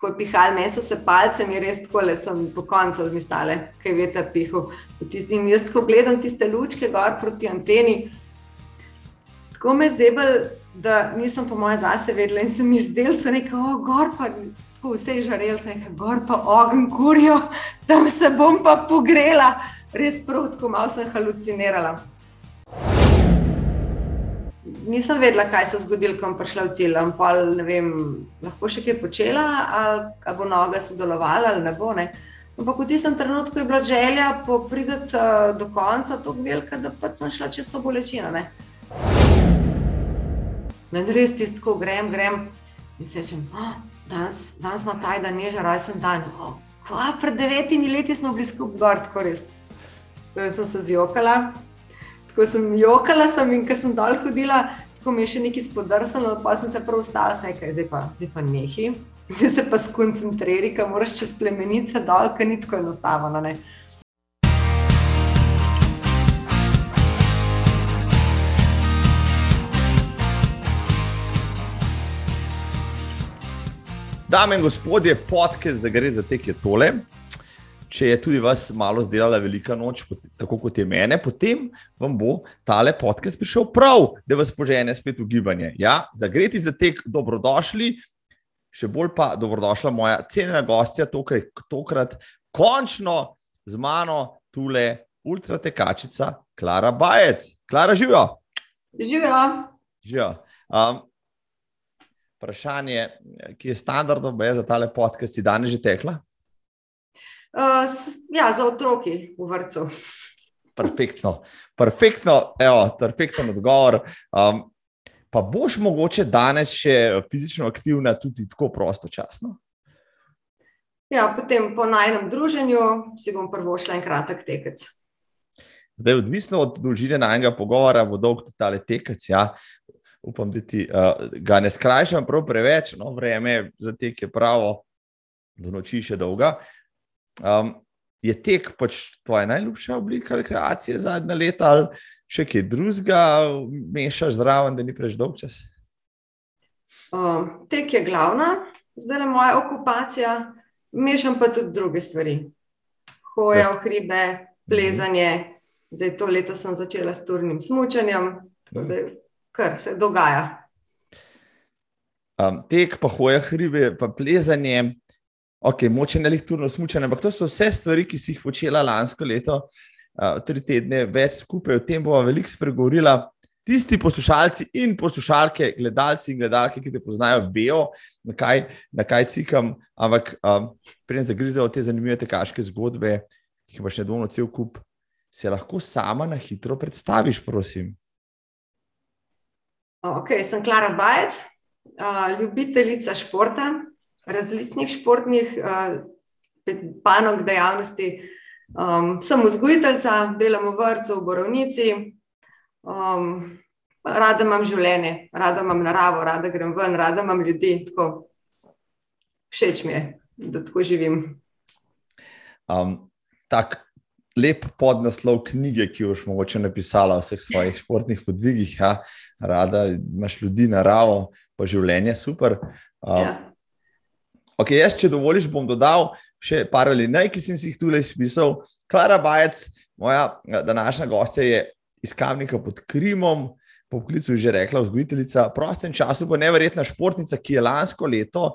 tako pihali, meni so se palce, mi res tako le so po koncu odmistale, kaj veter pihal. In jaz tako gledam tiste lučke gor proti anteni. Tako me zebel, da nisem po moje zase vedela in se mi zdel, da se nekaj, o, gor pa. Tako vse je žarel, se je gor pa ogen kurijo, tam se bom pa pogrela, res protko, malo sem halucinirala nisem vedela, kaj se je zgodilo, ko sem prišla v cilj. Pol, vem, lahko še kaj počela, ali bo noga sodelovala ali ne bo. Ne. Ampak v tistem trenutku je bila želja poprideti uh, do konca tako velika, da pač sem šla čez to bolečino. Ne. No, in res tisto, ko grem, grem in se rečem, oh, danes, danes ima taj dan, je že rojsten dan. Oh, kva, pred devetimi leti smo bili skupaj gor, tako res. Torej sem se zjokala, ko sem jokala sem in ko sem dol hodila, tako mi je še nekaj spodrsalo, pa sem se prav ustala, se kaj, zdaj pa, zdaj pa nehi. Zdaj se pa skoncentriraj, ker moraš čez plemenice dol, ker ni tako enostavno. Ne? Dame in gospodje, podcast za gre za tek je tole če je tudi vas malo zdelala velika noč, tako kot je mene, potem vam bo tale podcast prišel prav, da vas požene spet v gibanje. Ja, zagreti za tek, dobrodošli, še bolj pa dobrodošla moja cenjena gostja, tukaj, tokrat končno z mano tule ultratekačica Klara Bajec. Klara, živijo. Živijo. živijo. Um, vprašanje, ki je standardno, je za tale podcast, si danes že tekla? Uh, ja, za otroke v vrtu. Perfektno, perfektno, evo, perfekten odgovor. Um, pa boš mogoče danes še fizično aktivna, tudi tako prostočasno? Ja, potem po najnem druženju si bom prvo šla en kratek tekec. Zdaj, odvisno od dolžine najnega pogovora, bo dolg tudi tale tekec. Ja. Upam, da ti uh, ga ne skrajšam prav preveč, no, vreme za tek je pravo, do noči še dolga. Uh, Um, je tek pač tvoja najljubša oblika rekreacije zadnja leta, ali še kaj drugega, mešaš zraven, da ni preveč dolg čas? Um, tek je glavna, zdaj je moja okupacija, mešam pa tudi druge stvari. Hoja v hribe, plezanje, zdaj to leto sem začela s turnim smučanjem, kar se dogaja. Um, tek, pa hoja hribe, pa plezanje ok, moče ne lehturno smučanje, ampak to so vse stvari, ki si jih počela lansko leto, uh, tri tedne več skupaj, o tem bomo veliko spregovorila. Tisti poslušalci in poslušalke, gledalci in gledalke, ki te poznajo, vejo, na kaj, na kaj cikam. Ampak, um, preden zagrizejo te zanimive tekaške zgodbe, ki jih imaš nedvomno cel kup, se lahko sama na hitro predstaviš, prosim. Ok, sem Klara Bajec, uh, ljubiteljica športa, različnih športnih uh, panog dejavnosti. Um, sem vzgojiteljica, delam v vrtu, v borovnici. Um, rada imam življenje, rada imam naravo, rada grem ven, rada imam ljudi. Tako. Všeč mi je, da tako živim. Um, tak lep podnaslov knjige, ki jo boš mogoče napisala o vseh svojih športnih podvigih. Ja? Rada imaš ljudi, naravo, pa življenje, super. Um, ja. Ok, jaz, če dovoliš, bom dodal še par alinej, ki sem si jih tukaj spisal. Klara Bajec, moja eh, današnja gostja, je iz Kamnika pod Krimom, po poklicu je že rekla, vzgojiteljica, prostem času pa neverjetna športnica, ki je lansko leto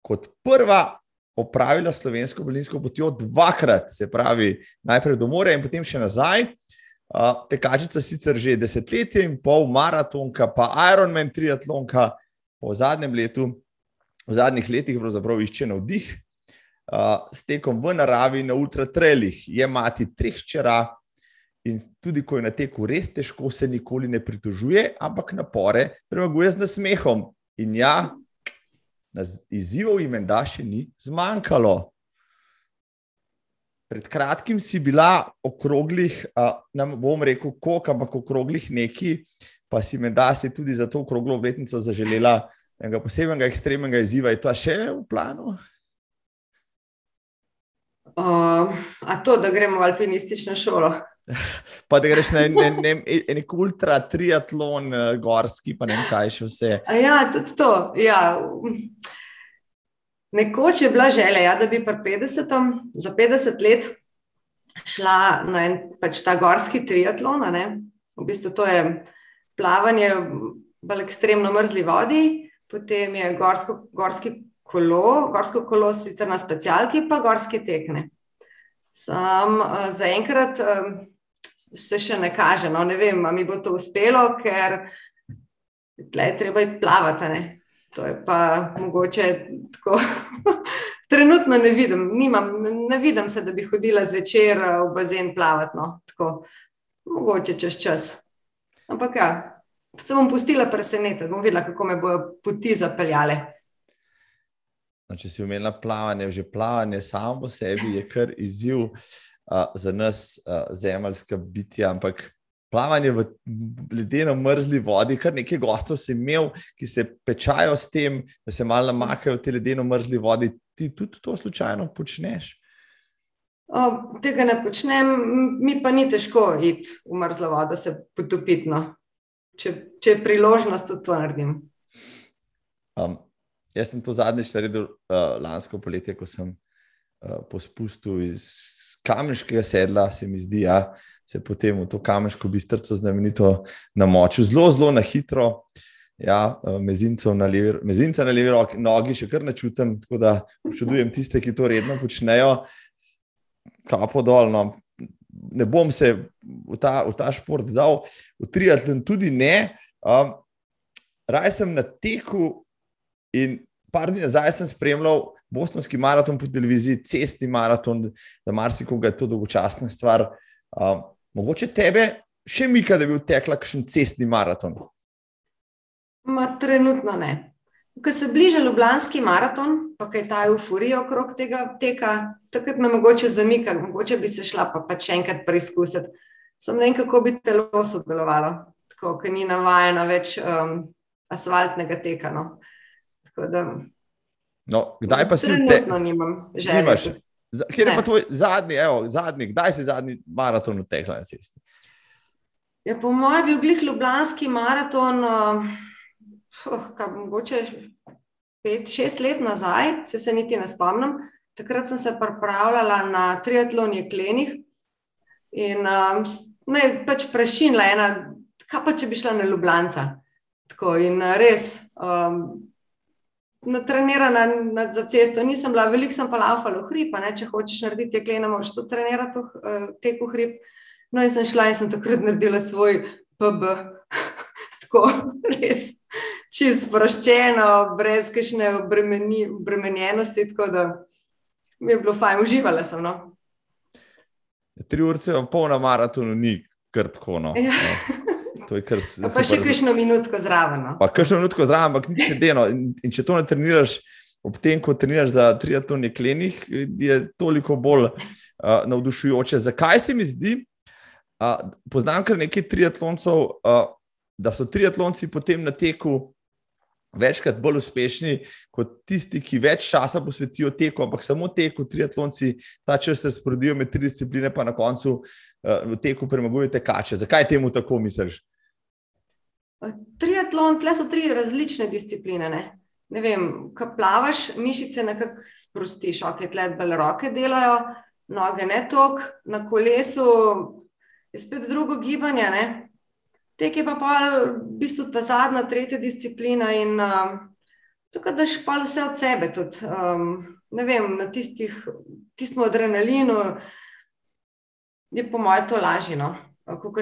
kot prva opravila slovensko bolinsko potjo dvakrat, se pravi, najprej do morja in potem še nazaj. Uh, tekačica sicer že desetletje in pol, maratonka, pa Ironman triatlonka po zadnjem letu v zadnjih letih pravzaprav išče navdih uh, s tekom v naravi na ultratrelih. Je mati treh čera in tudi ko je na teku res težko, se nikoli ne pritožuje, ampak napore premaguje z nasmehom. In ja, izzivov jim da še ni zmanjkalo. Pred kratkim si bila okroglih, ne bom rekel, koliko, ampak okroglih neki, pa si me da si tudi za to okroglo obletnico zaželela enega posebnega, ekstremnega izziva, je to še v planu? Uh, a to, da gremo v alpinistično šolo. Pa da greš na nek ultra triatlon, eh, gorski, pa ne vem kaj še vse. A ja, tudi to. Ja. Nekoč je bila želja, ja, da bi pri 50, za 50 let šla na en pač ta gorski triatlon. V bistvu to je plavanje v ekstremno mrzli vodi, potem je gorsko, gorski kolo, gorsko kolo sicer na specialki, pa gorske tekne. Sam uh, zaenkrat um, se še ne kaže, no ne vem, ali mi bo to uspelo, ker tle je treba iti plavati. Ne? To je pa mogoče tako. Trenutno ne vidim, nimam, ne vidim se, da bi hodila zvečer v bazen plavati. No? Tako, mogoče čez čas. Ampak ja, se bom pustila presenetiti, bom videla, kako me bodo poti zapeljale. No, če si umela plavanje, že plavanje samo po sebi je kar izziv uh, za nas, uh, zemeljska bitja, ampak plavanje v ledeno mrzli vodi, kar nekaj gostov si imel, ki se pečajo s tem, da se malo namakajo v te ledeno mrzli vodi. Ti tudi to slučajno počneš? O, tega ne počnem, mi pa ni težko iti v mrzlo vodo, se potopiti. No. Če, če je priložnost, tudi to naredim. Um, Jaz sem to zadnjič naredil uh, lansko poletje, ko sem uh, po spustu iz kamenškega sedla, se mi zdi, ja, se potem v to kamenško bistrco znamenito namočil, zelo, zelo na hitro. Ja, uh, na levi, mezinca na levi roki, nogi še kar ne čutim, tako da občudujem tiste, ki to redno počnejo, kapo dolno. Ne bom se v ta, v ta šport dal, v triatlon tudi ne. Um, Raj sem na teku In par dni nazaj sem spremljal Bostonski maraton po televiziji, cestni maraton, za marsikoga je to dolgočasna stvar. Um, mogoče tebe še mika, da bi vtekla kakšen cestni maraton? Ma, trenutno ne. Ko se bliža Ljubljanski maraton, pa kaj ta euforija okrog tega teka, takrat me mogoče zamika, mogoče bi se šla pa, pa še enkrat preizkusiti. Sam ne vem, kako bi telo sodelovalo, tako, ker ni navajeno več um, asfaltnega teka. No. Da, no, kdaj pa si te... nimam želje? Kje je pa tvoj zadnji, evo, zadnji, kdaj si zadnji maraton v teh na cesti? Ja, po mojem je bil glih Ljubljanski maraton, uh, kaj, mogoče pet, šest let nazaj, se se niti ne spomnim. Takrat sem se pripravljala na triatlon jeklenih in um, me je pač prešinila ena, kaj pa če bi šla na Ljubljanca. Tako in res, um, na, za cesto, nisem bila, veliko sem pa laufala v hrib, če hočeš narediti tekle, ne moreš to trenirati v uh, teku hrib. No, in sem šla in sem takrat naredila svoj PB, tako res čist sproščeno, brez kakšne obremenjenosti, tako da mi je bilo fajn, uživala sem. No. Tri urce v polna maratonu ni krtko. No. Ja. No. Kar, pa še kakšno minutko zraven. No. Pa kakšno minutko zraven, ampak nič ne deno. In, in če to ne treniraš, ob tem, ko treniraš za triatlon jeklenih, je toliko bolj uh, navdušujoče. Zakaj se mi zdi, uh, poznam kar nekaj triatloncev, uh, da so triatlonci potem na teku. Večkrat bolj uspešni kot tisti, ki več časa posvetijo teku, ampak samo teku, triatlonci, ta čas razporedijo med tri discipline, pa na koncu uh, v teku premagujete kače. Zakaj temu tako misliš? Triatlon, tle so tri različne discipline. Ne? Ne vem, ko plavaš, mišice nekako sprostiš, ok, tle bolj roke delajo, noge ne tok, na kolesu je spet drugo gibanje. Ne? Tek je pa pa v bistvu ta zadnja, tretja disciplina in uh, tukaj daš pa vse od sebe. Tudi, um, ne vem, na tistih, tistem adrenalinu je po mojem to lažje. No?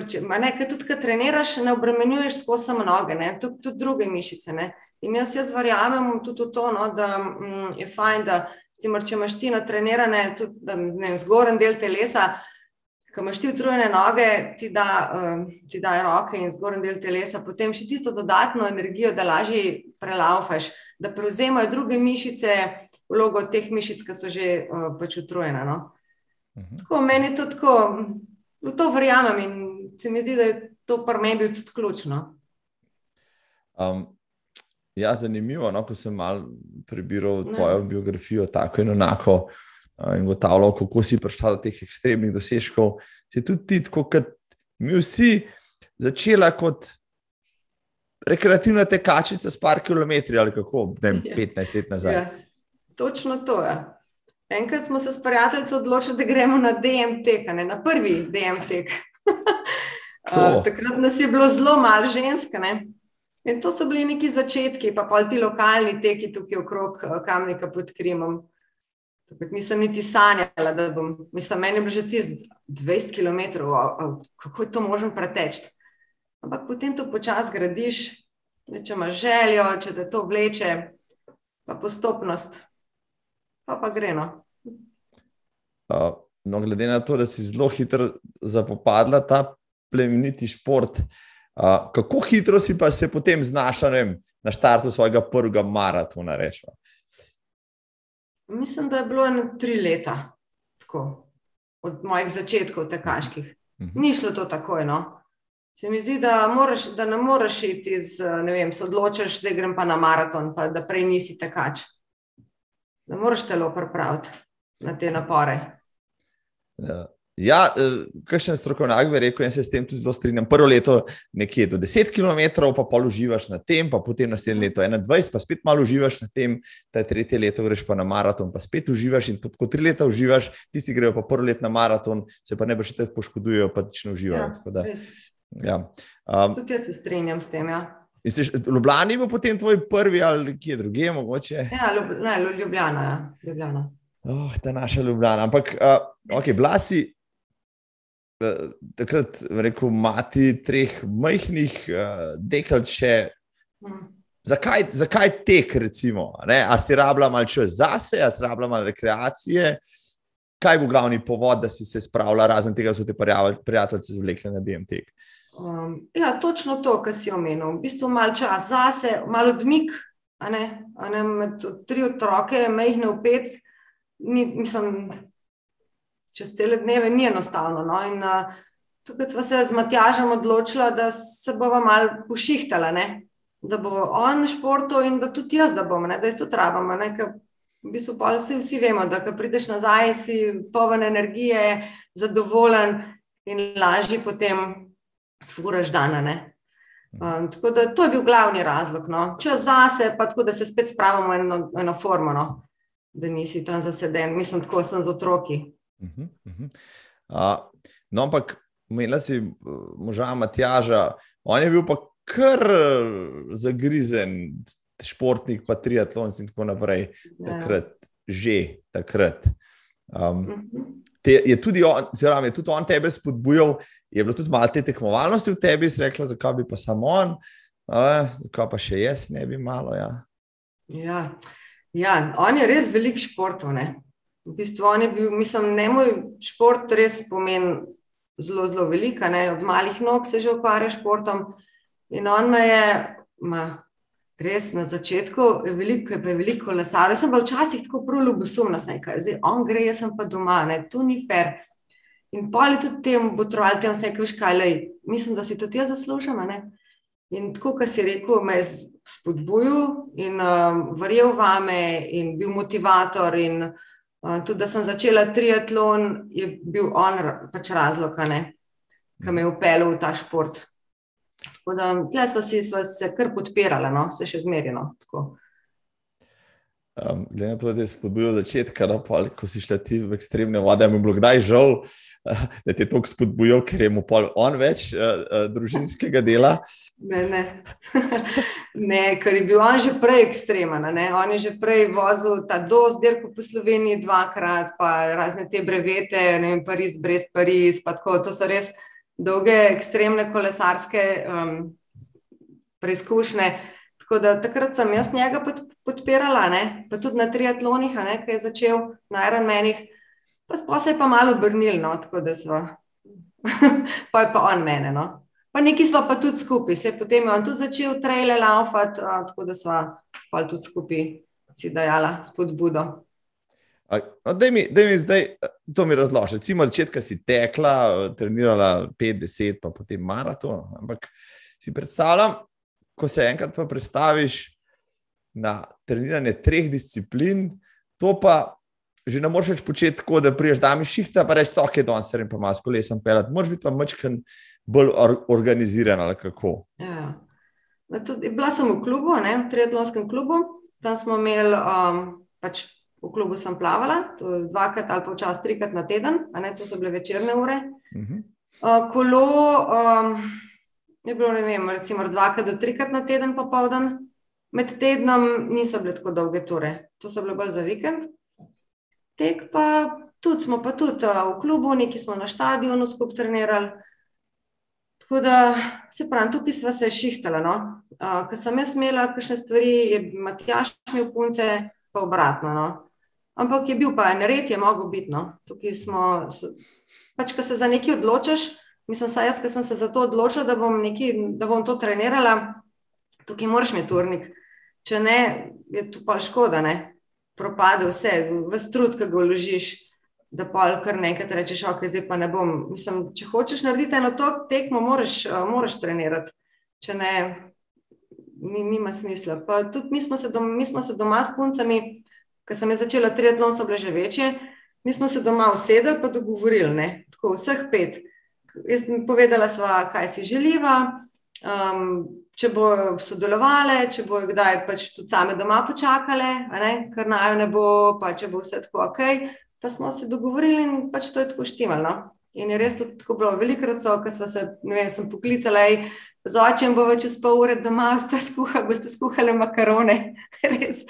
Če, ne, tudi, ko treniraš, ne obremenjuješ skozi samo noge, tudi, tudi druge mišice. Ne. In jaz, jaz verjamem tudi v to, no, da mm, je fajn, da cimar, če imaš ti natrenirane, tudi zgoren del telesa, ko imaš ti utrujene noge, ti da, um, ti da roke in zgoren del telesa, potem še tisto dodatno energijo, da lažje prelaufaš, da prevzemajo druge mišice, vlogo teh mišic, ki so že uh, pač utrujene. No. Uh mhm. -huh. Tako meni to tako v to verjamem in se mi zdi, da je to pri meni bil tudi ključno. Um, ja, zanimivo, no, ko sem malo prebiral tvojo ne. biografijo, tako in enako, in ugotavljal, kako si prišel do teh ekstremnih dosežkov. Si tudi ti, kot mi vsi, začela kot rekreativna tekačica s par kilometri ali kako, ne vem, 15 ja. let nazaj. Ja. Točno to je. Enkrat smo se s prijatelji odločili, da gremo na DMT, ne, na prvi DMT. uh, takrat nas je bilo zelo malo žensk. In to so bili neki začetki, pa pa ti lokalni teki tukaj okrog kamnika pod Krimom. Takrat nisem niti sanjala, da bom, mislim, meni je bilo že ti 20 km, kako je to možno preteči. Ampak potem to počasi gradiš, če imaš željo, če te to vleče, pa postopnost, pa pa gre. No. No, glede na to, da si zelo hitro zapopadla ta plemeniti šport, kako hitro si pa se potem znašla na štartu svojega prvega maratona? Rečva? Mislim, da je bilo eno tri leta, tako, od mojih začetkov tekaških. Uh mhm. -huh. Ni šlo to takoj. No. Se mi zdi, da, moraš, da ne moreš iti z, ne vem, se odločiš, da grem pa na maraton, pa da prej nisi tekač. Da moraš telo pripraviti na te napore. Ja. Ja, eh, kakšen strokovnjak bi rekel, in se s tem tudi zelo strinjam. Prvo leto nekje do 10 km, pa pol uživaš na tem, pa potem naslednje leto 21, pa spet malo uživaš na tem, ta tretje leto greš pa na maraton, pa spet uživaš in ko tri leta uživaš, tisti grejo pa prvo leto na maraton, se pa ne boš tako poškodujejo, pa tično uživajo. Ja, ja. um, tudi jaz se strinjam s tem. Ja. Ljubljani bo potem tvoj prvi ali kje druge, mogoče? Ja, ljub, ne, Ljubljana. Ja. Ljubljana. Oh, ta naša Ljubljana. Ampak, uh, ok, blasi, takrat rekel, mati treh majhnih uh, dekel, če. Hmm. Zakaj, zakaj tek, recimo? Ne? A si rabila malo čas zase, a si rabila malo rekreacije? Kaj bo glavni povod, da si se spravila, razen tega, da so te prijatelji zvlekli na DMT? Um, ja, točno to, kar si omenil. V bistvu malo čas zase, malo odmik, a ne, a ne med tri otroke, majhne v pet. Ni, mislim, čez cele dneve ni enostavno. No? In uh, tukaj smo se z Matjažem odločili, da se bomo malo pošihtali, ne? da bo on športov in da tudi jaz, da bom, ne? da je to trabamo. V bistvu pa vsi, vsi vemo, da ko prideš nazaj, si poln energije, zadovoljen in lažje potem sfuraš dane. Um, tako da to je bil glavni razlog. No. Če zase, pa tako da se spet spravimo v eno, eno formo, no. da nisi tam zaseden. Mislim, tako sem z otroki. Uh -huh, uh -huh. Uh, no, ampak imela si uh, moža Matjaža, on je bil pa kar uh, zagrizen športnik, pa triatlon in tako naprej. Ja. Takrat, že takrat. Um, uh -huh. te, je, tudi on, zelam, je tudi on tebe spodbujal, je bilo tudi malo te tekmovalnosti v tebi, si rekla, zakaj bi pa samo on, zakaj pa še jaz ne bi malo. Ja. Ja. Ja, on je res velik športov. V bistvu on je bil, mislim, ne moj šport, res pomeni zelo, zelo velika. Ne? Od malih nog se že ukvarja športom. In on me je, ma, res na začetku, je veliko, je veliko lesarjev. Jaz sem pa včasih tako prav ljubosumna, zdaj on gre, jaz sem pa doma, ne? to ni fair. In pol je tudi tem botroval, tem vse, kaj škaj, lej, mislim, da si tudi jaz zaslužim. In tako, kot si rekel, me je spodbujal in um, verjel vame in bil motivator. In, tudi, da sem začela triatlon, je bil on pač razlog, ki me je upeljal v ta šport. Tako da smo si, se kar podpirali, no? se še zmerjeno. Um, glede na to, da je spodbujal začetka, no, pa, ko si šla ti v ekstremne vode, mi je bilo kdaj žal, uh, da te je toliko spodbujal, ker je mu pol on več uh, uh, družinskega dela. Ne, ne. ne, ker je bil on že prej ekstremen. Ne? On je že prej vozil ta dost dirko po Sloveniji dvakrat, pa razne te brevete, ne vem, Pariz, Brest, Pariz, pa tako. To so res dolge, ekstremne kolesarske um, preizkušnje. Tako da takrat sem jaz njega podpirala, ne? pa tudi na triatlonih, ki je začel na Ironmanih, pa, pa se je pa malo obrnil, no? tako da smo, pa je pa on mene. No? Pa neki smo pa tudi skupaj, se je potem je on tudi začel traile laufati, tako da smo pa tudi skupaj si dajala spodbudo. Da mi, mi zdaj to mi razloži. Recimo, začetka si tekla, trenirala 5-10, pa potem maraton. Ampak si predstavljam, ko se enkrat pa predstaviš na treniranje treh disciplin, to pa že ne moreš več početi tako, da priješ dami šihta, pa rečeš, ok, da se jim pa malo s kolesom pelati. Moraš biti pa mačken bolj or organiziran ali kako. Ja. Tudi, bila sem v klubu, ne, v triatlonskem klubu, tam smo imeli um, pač v klubu sem plavala, dvakrat ali pa včasih trikrat na teden, ne, to so bile večerne ure. Uh -huh. uh, kolo um, je bilo, ne vem, recimo dvakrat do trikrat na teden, popoldan, med tednom niso bile tako dolge ture, to so bile bolj za vikend. Tek pa tudi smo pa tudi v klubu, neki smo na stadionu skupaj trenirali. Tako da se pravi, tukaj smo se šihtali. No? Uh, Ker sem jaz imela kakšne stvari, je Matjaš imel punce, pa obratno. No? Ampak je bil pa en red, je mogel biti. No? Tukaj smo, pač, ko se za nekaj odločiš, mislim, saj jaz, ki sem se za to odločila, da bom, nekaj, da bom to trenirala, tukaj moraš imeti turnik. Če ne, je to pa škoda, ne? propade vse, vse trud, ki ga vložiš da pa kar nekaj rečeš, ok, zdaj pa ne bom. Mislim, če hočeš narediti eno to tekmo, moraš, moraš trenirati. Če ne, ni, nima smisla. Pa tudi mi smo se doma, mi smo se doma s puncami, ko sem začela triatlon, so bile že večje. Mi smo se doma usedeli in dogovorili, ne? tako vseh pet. Jaz sem povedala, sva, kaj si želiva, um, če bo sodelovali, če bo kdaj pač tudi same doma počakale, ker naj ne bo, pa če bo vse tako ok pa smo se dogovorili in pač to je tako štimalno. In je res tako bilo, velikrat so, ko smo se, ne vem, sem poklicala, z očem bo čez pol ure doma, ste skuhali, boste skuhali makarone, res.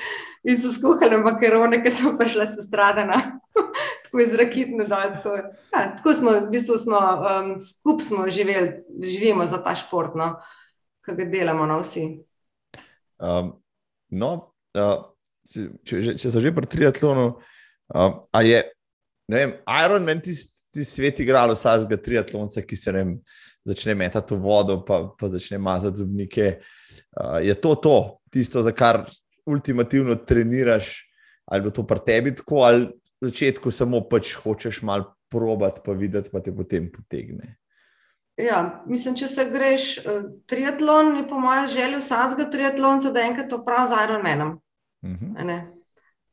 In so skuhali makarone, ker sem prišla se stradana, tako izrakitno dol. Tako, ja, tako smo, v bistvu smo, um, skup smo živeli, živimo za ta šport, no, ki ga delamo no, vsi. Um, no, uh, če, če, če so že pri triatlonu, Um, a je, ne vem, Iron Man, ti, ti svet igral vsakega triatlonca, ki se vem, začne metati v vodo, pa, pa začne mazati zubnike. Uh, je to to, tisto, za kar ultimativno treniraš, ali bo to pri tebi tako, ali v začetku samo pač hočeš malo probati, pa videti, pa te potem potegne. Ja, mislim, če se greš uh, triatlon, je po mojem želju vsakega triatlonca, da enkrat to pravi z Iron Manom. Uh mhm. -huh.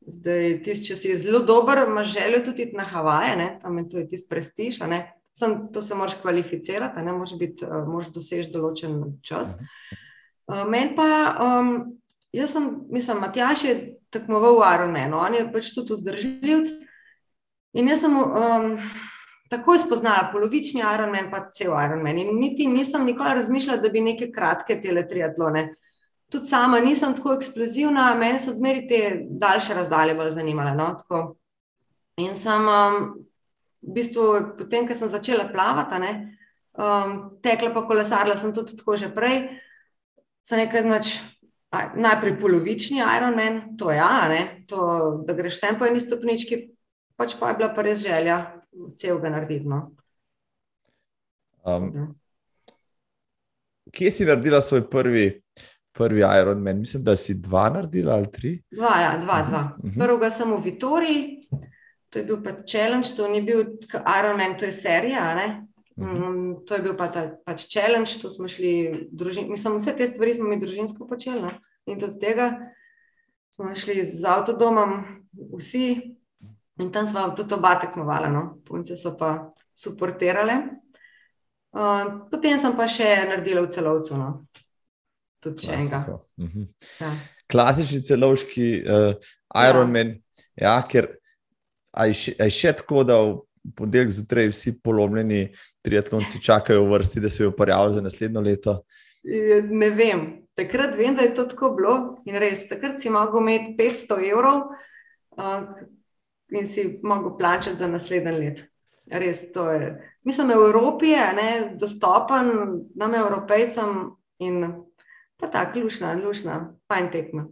Zdaj, tis, če si zelo dober, imaš željo tudi na Havaje, ne? tam je to tisti prestiž. Sem, to se moraš kvalificirati, ne moreš, biti, uh, moreš doseči določen čas. Uh, Meni pa, um, jaz sem, mislim, Matjaš je tekmoval v Ironmanu, on je pač tudi vzdržljivc. In jaz sem um, takoj spoznala polovični Ironman, pa cel Ironman. In niti nisem nikoli razmišljala, da bi neke kratke tele triatlone tudi sama nisem tako eksplozivna, meni so zmeri te daljše razdalje bolj zanimale. No? In sem um, v bistvu, potem, ko sem začela plavati, ne, um, tekla pa kolesarila, sem tudi tako že prej. Sem nekaj nač, najprej polovični Ironman, to ja, to, da greš sem po eni stopnički, pač pa je bila pa res želja celega narediti. No. Um, kje si naredila svoj prvi prvi Iron Man, mislim, da si dva naredila ali tri. Dva, ja, dva. dva. Uh -huh. Prvega sem v Vitoriji, to je bil pa challenge, to ni bil Iron Man, to je serija. -huh. Um, to je bil pa ta pač challenge, to smo šli, družin, mislim, vse te stvari smo mi družinsko počeli. Ne? In tudi tega smo šli z avtodomom, vsi, in tam smo tudi oba tekmovali, no? punce so pa suportirale. Uh, potem sem pa še naredila v celovcu. No? tudi še enega. Mhm. Ja. Klasični celovški uh, Ironman. Ja. Ja, ker je še tako, da v ponedeljek zjutraj vsi polomljeni triatlonci čakajo v vrsti, da se jo uporabljajo za naslednjo leto. Ne vem. Takrat vem, da je to tako bilo in res. Takrat si lahko imel 500 evrov uh, in si lahko plačati za naslednji let. Res to je. Mislim, v Evropi je ne, dostopen nam, evropejcem, in pa tako, lušna, lušna, fajn tekma.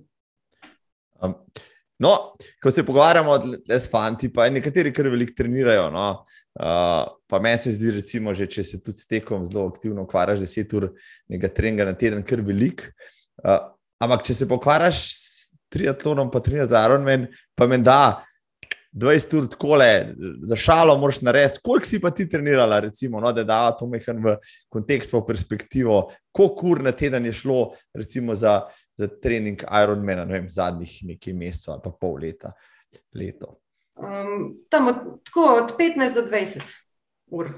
Um, no, ko se pogovarjamo s fanti, pa nekateri kar veliko trenirajo. No? Uh, pa meni se zdi, recimo, že, če se tudi s tekom zelo aktivno ukvarjaš, 10 ur nekaj treninga na teden, kar velik. Uh, ampak, če se pokvarjaš s triatlonom, pa 13 za Ironman, pa meni da. 20 ur tako le, za šalo, moraš narediti. Koliko si pa ti trenirala, recimo, no, da da to mehen v kontekst, v perspektivo, koliko ur na teden je šlo, recimo, za, za trening Ironmana, ne vem, zadnjih nekaj mesecev ali pa pol leta. Leto. Um, tam od, tako, od 15 do 20 ur.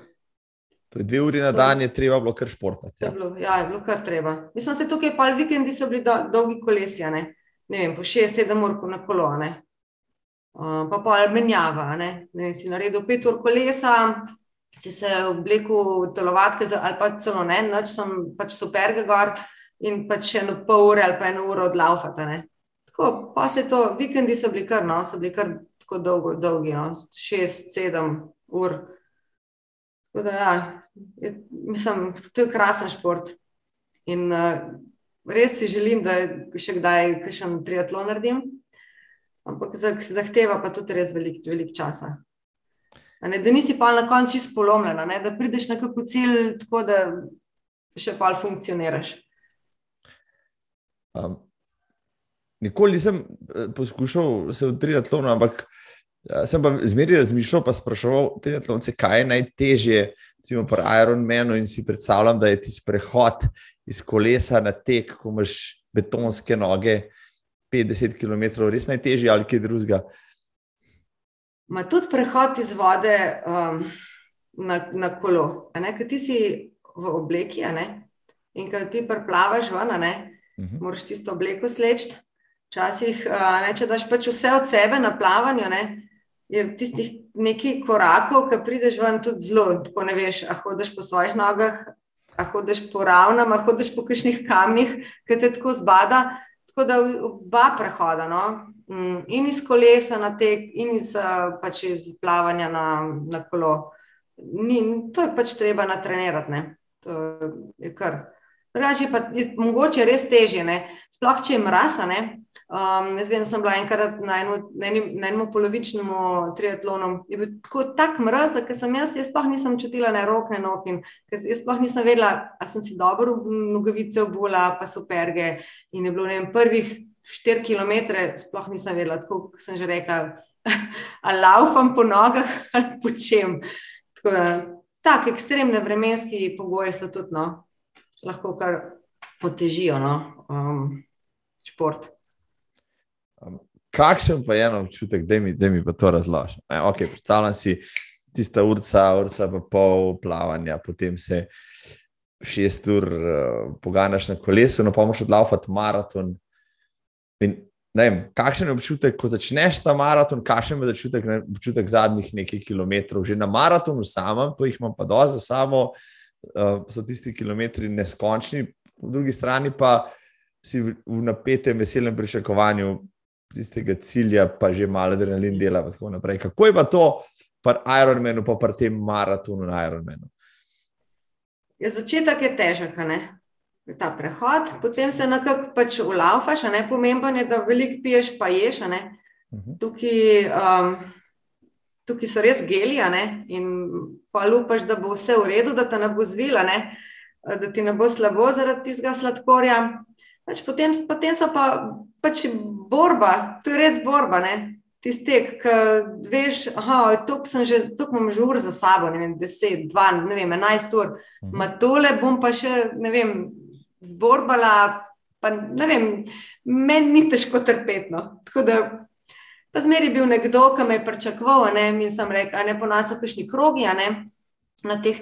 To je dve uri na dan, je treba bilo kar športati. Ja. Je bilo, ja, je bilo kar treba. Mislim, da so tukaj pa vikendi so bili do, dolgi kolesija, ne? ne vem, po 6-7 ur na kolone. Uh, pa pa menjava. Ne? Ne, si naredil pet ur kolesa, si se oblekel v telovadke, ali pa celo ne, noč sem pač super gor in pač še eno pol ure ali pa eno uro odlaufati. Tako, pa se to, vikendi so bili kar, no, so bili kar tako dolgo, dolgi, no, šest, sedem ur. Tako da, ja, je, mislim, to je krasen šport. In uh, res si želim, da še kdaj še en triatlon naredim ampak zahteva pa tudi res veliko velik časa. Ne, da nisi pa na koncu čisto polomljena, ne, da prideš na kakšen cilj, tako da še pa funkcioniraš. Um, nikoli nisem eh, poskušal se v triatlonu, ampak ja, sem pa zmeraj razmišljal, pa sprašoval triatlonce, kaj je najtežje, recimo pri Ironmanu in si predstavljam, da je ti sprehod iz kolesa na tek, ko imaš betonske noge. 50 km, res najtežje ali kaj drugega. Ma tudi prehod iz vode um, na, na kolo. Ker ti si v obleki in ko ti preplavaš ven, uh mhm. -huh. moraš tisto obleko sleči. Včasih, uh, če daš pač vse od sebe na plavanju, ne, je tistih nekaj korakov, ki prideš ven tudi zelo. Tako ne veš, a hodiš po svojih nogah, a hodiš po ravnam, a hodiš po kakšnih kamnih, ki te tako zbada. Tako da oba prehoda, no? Mm, in iz kolesa na tek, in iz, pač iz plavanja na, na kolo. Ni, to je pač treba natrenirati. Ne? To je kar. Drugače pa je mogoče res težje, ne? sploh če je mraz. Um, jaz vem, da sem bila enkrat na, eno, na, enim, na enem polovičnem triatlonu. Je bil tako tak mraz, da sem jaz, jaz sploh nisem čutila ne rok, ne nog. Jaz sploh nisem vedela, ali sem si dobro nogavice obula, pa so perge. In je bilo vem, prvih 4 km, sploh nisem vedela, tako kot sem že rekla, ali laufam po nogah ali po čem. Tako da, tak ekstremne vremenski pogoji so tudi no, lahko kar potežijo no, um, šport. Kakšen pa je občutek, da mi, mi pa to razloži? Okay, predstavljam si tista urca, urca pa pol plavanja, potem se šest ur uh, poganjaš na kolesu, no pa moš odlaufati maraton. In, vem, kakšen je občutek, ko začneš ta maraton, kakšen je občutek, ne, občutek zadnjih nekaj kilometrov, že na maratonu samem, to jih imam pa do za samo, uh, so tisti kilometri neskončni, po drugi strani pa si v, napetem, veselem pričakovanju tistega cilja, pa že malo adrenalin dela. Kako je pa to pri Ironmanu, pa pri tem maratonu na Ironmanu? Ja, začetek je težek, ne? ta prehod, potem se nekako pač ulaufaš, ne pomemben je, da veliko piješ, pa ješ. Uh mhm. -huh. tukaj, um, tukaj so res geli in pa lupaš, da bo vse v redu, da te ne bo zvila, ne? da ti ne bo slabo zaradi tistega sladkorja. Pač potem, potem so pa pač borba, to je res borba. Tiste, ki veš, da sem že, tu imam že ur za sabo, ne vem, 10, 12, ne vem, 11 ur, mhm. ma tole bom pa še, ne vem, zborbala, pa ne vem, meni ni težko trpetno. Tako da, pa zmeri bil nekdo, ki me je pričakoval, ne, in sem rekel, ne ponaco, kakšni krogi, ne, na teh,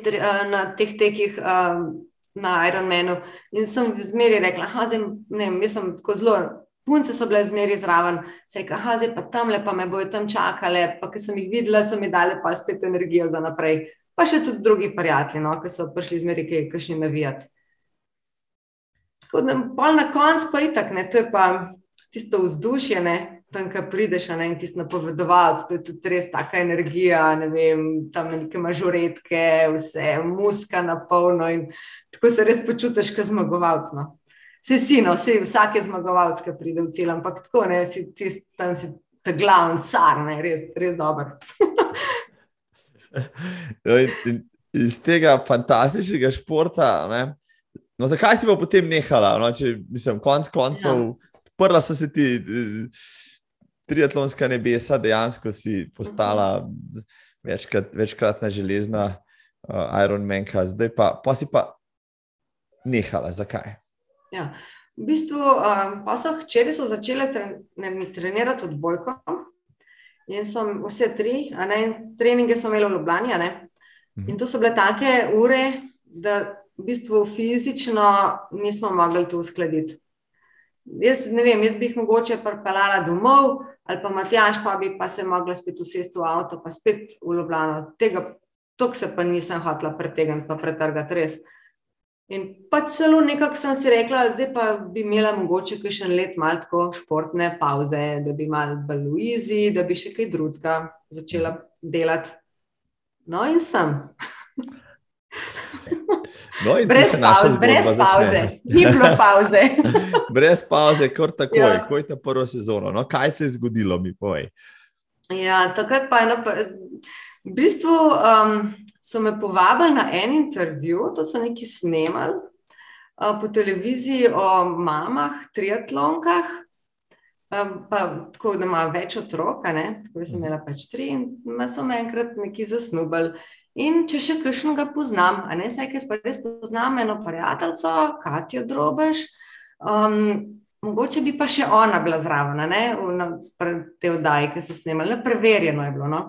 na teh tekih. Um, na Ironmanu. In sem zmeri rekla, da sem tako zelo, punce so bile zmeri zraven, se je rekla, zdaj pa tam lepa me bojo tam čakale, pa ki sem jih videla, so mi dale pa spet energijo za naprej. Pa še tudi drugi prijatelji, no, ki so prišli zmeri kaj kakšni navijati. Tako da, pol na koncu pa itak, ne, to je pa tisto vzdušje, ne, tam, ki prideš ne, in ti napovedovalec, to je tudi res taka energija, ne vem, tam neke mažoretke, vse, muska na polno in tako se res počutiš, kot zmagovalec. No. Vse si, no, vse, vsak je zmagovalec, ki pride v cel, ampak tako ne, si, ti, tam si ta glavni car, ne, res, res dober. No, iz tega fantastičnega športa, ne, no, zakaj si pa potem nehala? No, če, mislim, konc koncev, ja. prva so se ti. Uh, triatlonska nebesa, dejansko si postala večkrat, večkratna železna uh, Ironmanka, zdaj pa, pa si pa nehala. Zakaj? Ja. V bistvu, um, pa so hčeri so začele trenirati odbojko. In so vse tri, ne, treninge so imeli v Ljubljani. Mhm. In to so bile take ure, da v bistvu fizično nismo mogli to uskladiti. Jaz ne vem, jaz bi jih mogoče pripeljala domov, ali pa Matjaš, pa bi pa se mogla spet usesti v avto, pa spet v Ljubljano. Tega, tok se pa nisem hotela pretegniti, pa pretrgati res. In pa celo nekako sem si rekla, zdaj pa bi imela mogoče še en let malo tako športne pauze, da bi malo bolj luizi, da bi še kaj drugega začela delati. No in sem. No, brez pauze, brez pauze, ni bilo pauze. brez pauze, kar takoj, ja. ko je ta prva sezona. No, kaj se je zgodilo, mi povej. Ja, takrat pa eno. V bistvu um, so me povabili na en intervju, to so neki snemali uh, po televiziji o mamah, triatlonkah. Um, pa tako, da ima več otrok, tako sem imela pač tri, in so me enkrat neki zasnubili. In če še kakšnega poznam, ne vse, ki pa res poznam eno prijateljico, Katijo Drobež, um, mogoče bi pa še ona bila zraven, ne, v te oddaji, ki so snemali, preverjeno je bilo. No?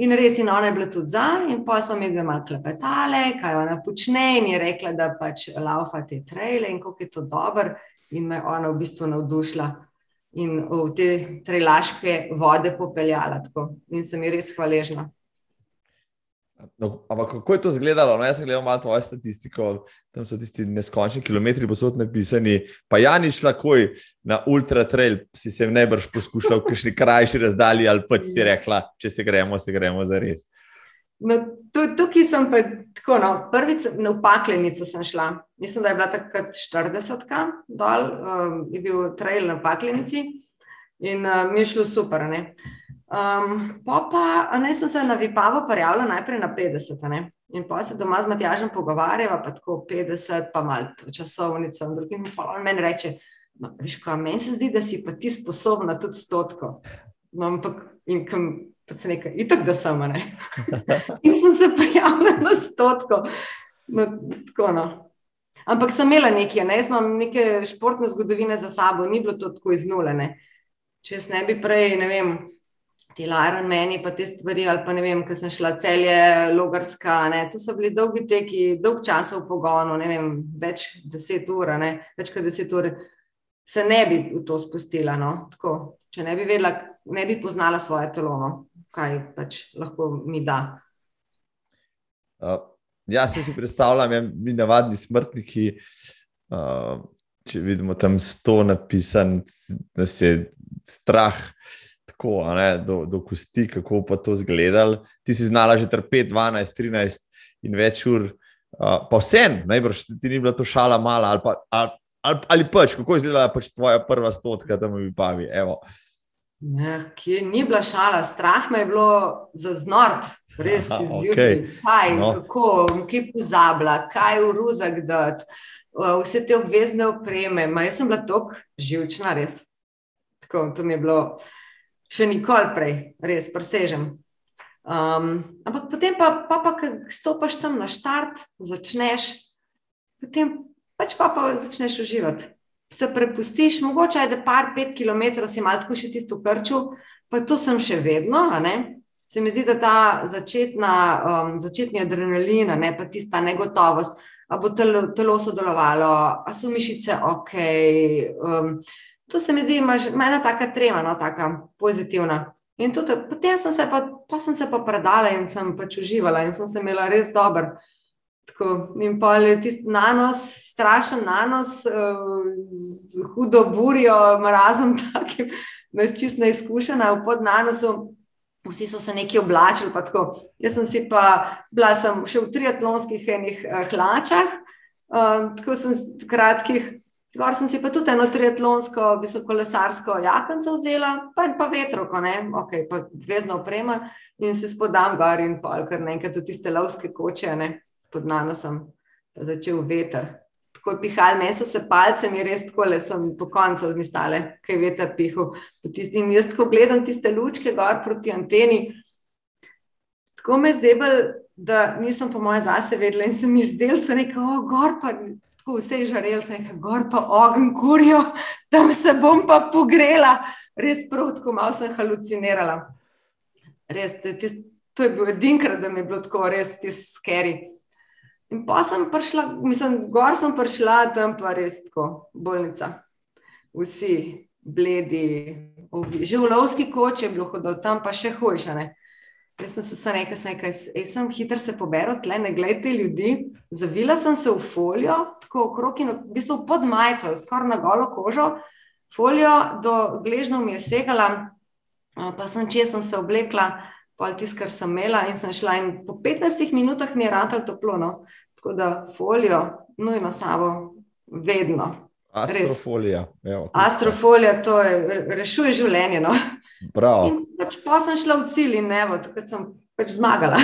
In res, in ona je bila tudi za, in pa so mi ga malo klepetale, kaj ona počne, in je rekla, da pač laufa te traile in kako je to dobro, in me ona v bistvu navdušila. In v te trelaške vode popeljala. Tako. In sem ji res hvaležna. No, ampak kako je to izgledalo? No, jaz sem gledal malo tvoje statistiko, tam so tisti neskončni kilometri posod napisani. Pa ja, ni šla koj na ultra trail, si se najbrž poskušal v kakšni krajši razdalji ali pa si rekla, če se gremo, se gremo za res. No, tukaj sem pa tako, no, prvič na upaklenico sem šla. Mislim, da je bila takrat 40 dol, um, je bil trail na upaklenici in uh, mi je šlo super. Ne? Um, pa pa ne, sem se na Vipavo prijavila najprej na 50, ne? in pa se doma z Matjažem pogovarjava, pa tako 50, pa malo časovnico. In pa on meni reče, no, veš, kaj meni se zdi, da si pa ti sposobna tudi stotko. No, ampak in kam. Pa se nekaj, itak da sem, ne. In sem se prijavila na stotko. No, tako, no. Ampak sem imela nekaj, ne, jaz imam neke športne zgodovine za sabo, ni bilo to tako iz nule. Ne. Če jaz ne bi prej, ne vem, ti Iron meni, pa te stvari, ali pa ne vem, ker sem šla celje, logarska. Ne, to so bili dolgi teki, dolg čas v pogonu, ne vem, več deset ur, ne, več kot deset ur, se ne bi v to spustila. No, tako, če ne bi vedela, ne bi poznala svoje telo, no, kaj pač lahko mi da. Uh, ja, se si predstavljam, ja, mi navadni smrtniki. Uh, če vidimo tam sto napisan, da se je strah tako, ne, do, do kosti, kako pa to izgledalo. Ti si znala že trpeti 12, 13 in več ur, uh, pa vse, najbrž ti ni bila to šala mala ali pa. Ali, Ali, ali pač, kako je izgledala pač tvoja prva stotka tam v Pavi? Ja, ki ni bila šala, strah me je bilo za znort, res ti zjutraj. Okay. Kaj, no. kako, ki pozabila, kaj v ruzak dati, vse te obvezne opreme. Ma jaz sem bila tako živčna, res. Tako, to mi je bilo še nikoli prej, res presežem. Um, ampak potem pa, pa, pa ko stopiš tam na štart, začneš, potem pač pa, pa začneš uživati. Se prepustiš, mogoče je, da par pet km si malo tako še tisto krčil, pa to sem še vedno. Se mi zdi, da ta začetna, um, začetni adrenalin, ne, pa tista negotovost, ali bo telo, telo sodelovalo, ali so mišice ok. Um, to se mi zdi, ima ena taka trema, no, taka pozitivna. In tudi, potem sem se pa, pa sem se pa predala in sem pač uživala in sem se imela res dober. Tako, in pa je tisti nanos, strašen nanos, uh, hudo burijo, mrazom, takim, je čisto neizkušena v podnanosu. Vsi so se neki oblačili. Jaz sem si pa, bila sem še v triatlonskih enih uh, hlačah, uh, tako sem kratkih, Gor sem si pa tudi eno triatlonsko, visokolesarsko jakonco vzela, pa, pa vetroko, ne, ok, pa vezno oprema in se spodam gor in pol, ker naenkrat tudi tiste lovske koče, ne, pod nami sem začel veter. Tako je pihal, meni so se palce, mi res tako le sem po koncu odmistale, kaj je veter pihal. In jaz tako gledam tiste lučke gor proti anteni, tako me zebel, da nisem po moje zase vedela in sem je nekaj, o, gor pa tako vse žarel, se je gor pa ogen kurijo, tam se bom pa pogrela, res protko, malo sem halucinirala. Res, tis, to je bil edinkrat, da mi je bilo tako res skeri. In pa sem prišla, mislim, gor sem prišla, tam pa res tako, bolnica. Vsi, bledi. Že v lovski koči je bilo hodil, tam pa še hujše. Jaz sem se sam nekaj, sem nekaj, jaz sem hitro se poberal, tle ne gledajte ljudi. Zavila sem se v folijo, tako okrog in v bistvu pod majico, skoraj na golo kožo. Folijo do gležnjo mi je segala, pa sem čez sem se oblekla, pa tisto, kar sem imela in sem šla in po 15 minutah mi je ratalo toplo. No. Tako da folijo, nujno sabo, vedno. Astrofolija. Astrofolija, to je, rešuje življenje. No. Prav. Pač pa sem šla v cilj in ne, tako sem pač zmagala.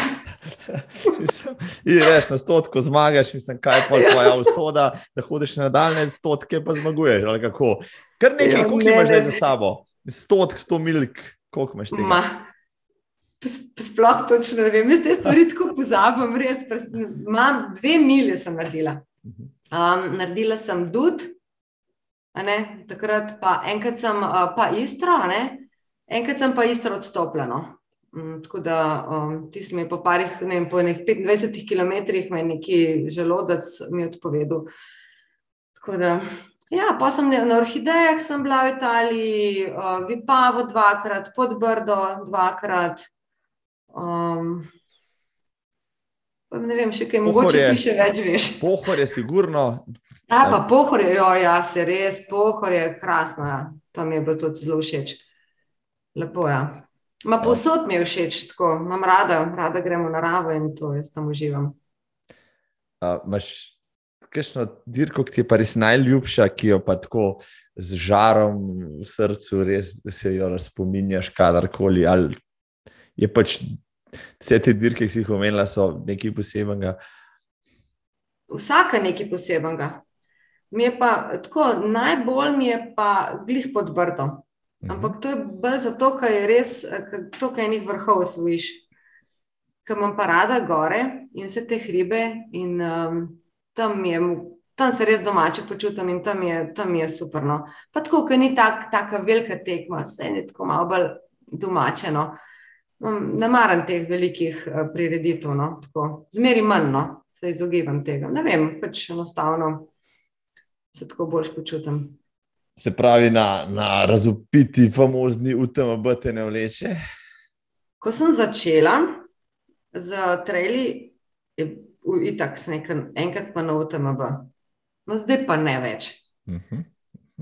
Reš na stotko zmagaš, mislim, kaj pa je tvoja usoda, da hodiš na daljne stotke, pa zmaguješ. Kar nekaj, ja, koliko ne, imaš zdaj za sabo? Stotk, sto milk, koliko imaš tega? Ma. Sploh točno ne vem, jaz te stvari tako pozabim, res. Imam dve milje, sem naredila. Um, naredila sem dud, takrat pa enkrat sem pa istro, Enkrat sem pa isto odstopljeno. Mm, tako da um, ti smo po parih, ne vem, po nekih 25 km, me je neki želodec mi odpovedal. Tako da, ja, pa sem na orhidejah, sem bila v Italiji, uh, Vipavo dvakrat, pod Brdo dvakrat. Um, Ne vem, še kaj, mogoče ti še več veš. Pohor je sigurno. A, pa pohor je, jo, ja, se res, pohor je krasno. Ja. To mi je bilo tudi zelo všeč. Lepo je. Ja. Ma posod mi je všeč, tako imam rada, rada gremo na naravo in to jaz tam uživam. Imáš kakšno dirko, ki ti je pa res najljubša, ki jo pa tako z žarom v srcu res se jo razpominjaš, kadarkoli. Ali je pač vse te dirke, ki si jih omenila, so nekaj posebnega? Vsaka nekaj posebnega. Mi je pa tako, najbolj mi je pa glih pod brdom. Mhm. Ampak to je bolj zato, ker je res to, kar enih vrhov osvojiš. Ker imam pa rada gore in vse te hribe, in um, tam, je, tam se res domače počutim in tam je, tam je super. No. Pa tako, ker ni tak, tako velika tekma, vse je tako malo bolj domačeno. Ne maram teh velikih uh, prireditev, no. zmeri manj, no. se izogibam tega. Ne vem, pač enostavno se tako boljš počutim se pravi, na, na razupiti, famozni UTMB te ne vleče? Ko sem začela z traili, je itak nekaj, enkrat pa na UTMB, no zdaj pa ne več. Uh mhm. -huh.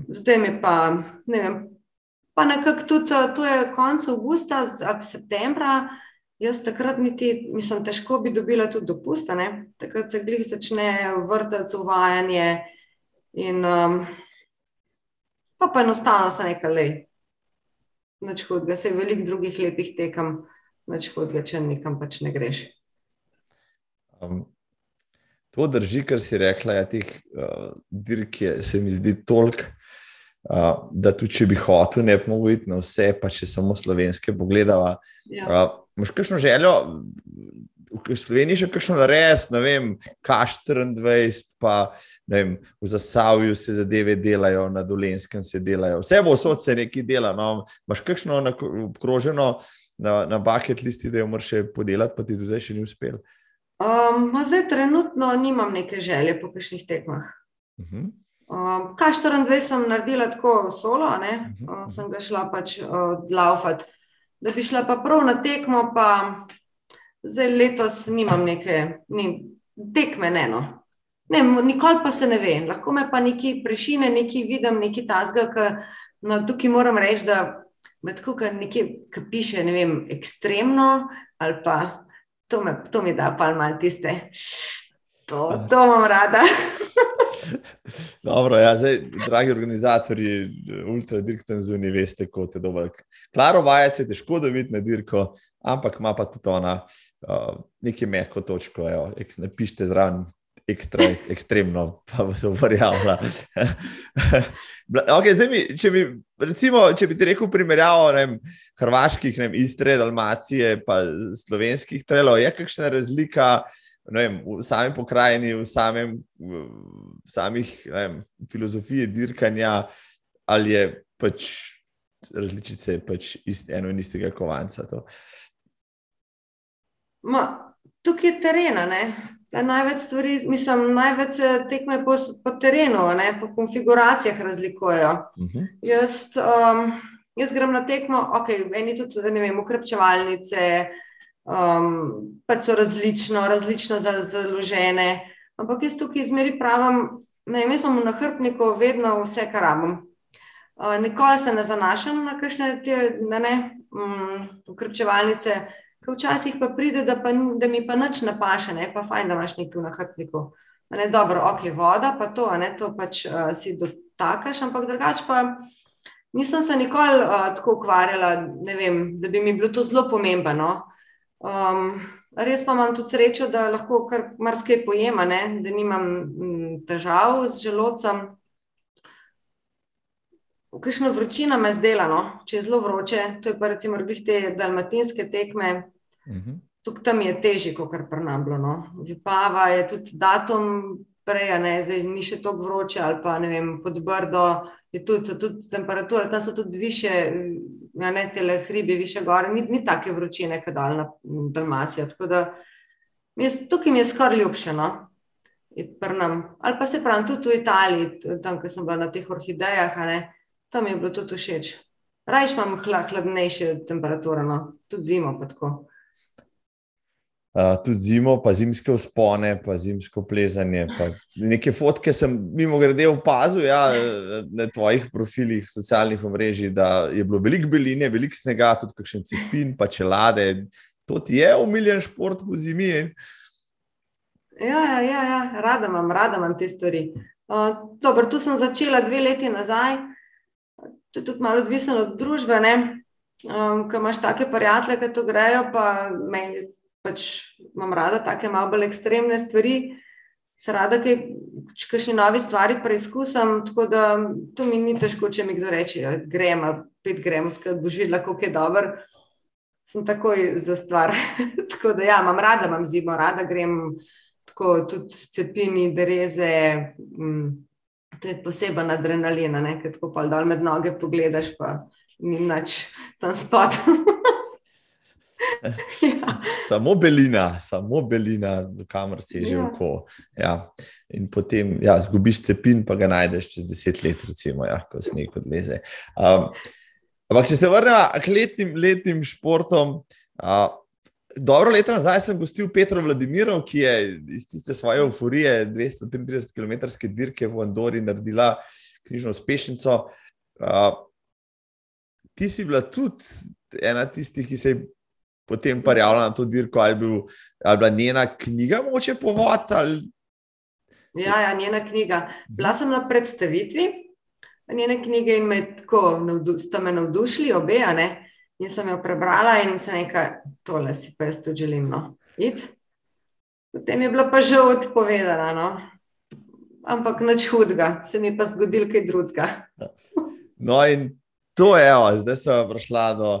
Zdaj mi pa, ne vem, pa nekako tudi to je konec avgusta, septembra. Jaz takrat niti, mislim, težko bi dobila tudi dopust, takrat se glih začne vrtati uvajanje. In um, pa pa enostavno se nekaj le. Noč hodga, se veliko drugih lepih tekem, noč hodga, če nekam pač ne greš. Um, to drži, kar si rekla, ja, teh uh, dirk je, se mi zdi toliko, uh, da tudi če bi hotel, ne bi mogel iti na vse, pa če samo slovenske pogledava. Ja. Uh, Máš kakšno željo, v Sloveniji še kakšno res, ne vem, K24, pa ne vem, v Zasavju se zadeve delajo, na Dolenskem se delajo, vse bo vse se nekaj dela. No. Máš kakšno obkroženo na, na bucket listi, da jo moraš še podelati, pa ti do zdaj še ni uspel? Um, zdaj trenutno nimam neke želje po kakšnih tekmah. Uh -huh. um, K24 sem naredila tako solo, uh -huh. uh, sem ga šla pač uh, laufati. Da bi šla pa prav na tekmo, pa Zdaj, letos nimam neke ni, tekme, ne, no. Ne, nikoli pa se ne ve. Lahko me pa nekaj prešine, nekaj vidim, nekaj tasga. No, tukaj moram reči, da med tukaj nekaj, ki piše, ne vem, ekstremno ali pa to, me, to mi da pa malo tiste. To, to imam rada. Dobro, ja, zdaj, dragi organizatori, ultra dirkten zunaj, veste, kot je dobro. Klaro vajec je težko da videti na dirko, ampak ima pa tudi ona uh, nekaj mehko točko, evo, ek, napišite zraven. Ekstra, ekstremno, pa se uvarjala. okay, če, če bi ti rekel, primerjavo vem, hrvaških, vem, istre, dalmacije, pa slovenskih trelov, je kakšna razlika? vem, v samem pokrajini, v, samem, v samih vem, filozofiji dirkanja, ali je pač različice pač ist, eno in istega kovanca. Ma, tukaj je terena, ne? Ja, največ stvari, mislim, največ tekme po, po terenu, ne, po konfiguracijah razlikujejo. Uh Mhm. -huh. jaz, um, jaz grem na tekmo, ok, eni tudi, ne vem, ukrepčevalnice, um, pa so različno, različno založene. Ampak jaz tukaj izmeri pravim, ne vem, jaz imam na hrbniku vedno vse, kar rabim. Uh, nikoli se ne zanašam na kakšne te, ne, um, ukrepčevalnice. Včasih pa pride, da, pa, da mi pa nič ne paše, ne pa fajn, da imaš nekaj na hrbniku. Ne, dobro, ok, voda, pa to, ne, to pač uh, si dotakaš, ampak drugače pa nisem se nikoli uh, tako ukvarjala, vem, da bi mi bilo to zelo pomembno. Um, res pa imam tudi srečo, da lahko kar marsikaj pojema, ne, da nimam m, težav z želodcem. Kakšno vročina me zdela, no? če je zelo vroče, to je pa recimo te dalmatinske tekme. Uh -huh. Tukaj tam je težje, kot kar prnablo. No. Vipava je tudi datum prej, ne, zdaj ni še tako vroče, ali pa ne vem, pod brdo je tudi, tudi temperature, tam so tudi više, ja, ne tele hribi, više gore, ni, ni take vročine, kot daljna Dalmacija. Tako da je, tukaj mi je skoraj ljubše, no. Prnam. Ali pa se pravim, tudi v Italiji, tam, ko sem bila na teh orhidejah, ne, tam mi je bilo tudi všeč. Rajš imam hladnejše temperature, no. tudi zimo pa tako. Uh, tudi zimo, pa zimske vzpone, pa zimsko plezanje. Pa neke fotke sem mimo grede opazil ja, na tvojih profilih socialnih omrežij, da je bilo veliko beline, veliko snega, tudi kakšen cepin, pa čelade. To ti je umiljen šport po zimi. Ja, ja, ja, ja. rada imam, rada imam te stvari. Uh, dobro, tu sem začela dve leti nazaj, to je tudi malo odvisno od družbe. Um, ko imaš take prijatelje, ki to grejo, pa meni pač imam rada take malo bolj ekstremne stvari, se rada kaj, kakšne nove stvari preizkusim, tako da to mi ni težko, če mi kdo reče, da ja, grem, pet grem, skratka, božila, kako je dober, sem takoj za stvar. tako da ja, imam rada, imam zimo, rada grem tako tudi cepini, dereze, mm, to je poseben adrenalin, ker tako pa dol med noge pogledaš, pa ni nič tam spodaj. ja. Samo belina, samo belina, kamor si že Ja. oko. Ja. In potem ja, zgubiš cepin, pa ga najdeš čez deset let, recimo, ja, ko sneg odleze. Um, ampak, če se vrnemo k letnim, letnim športom. Uh, Dobro leto nazaj sem gostil Petro Vladimirov, ki je iz tiste svoje euforije 233 km dirke v Andori naredila križno uspešnico. Uh, ti si bila tudi ena tistih, ki se je potem pa javila na to dirko, ali, bil, ali bila njena knjiga moče povod. Ali... Ja, ja, njena knjiga. Bila sem na predstavitvi njene knjige in me tako navdu, sta me navdušili, obe, ne. In sem jo prebrala in se nekaj, tole si pa jaz tudi želim. No. It. Potem je bila pa že odpovedana. No. Ampak nič hudega, se mi pa zgodil kaj drugega. No, in to je, evo, zdaj sem prišla do,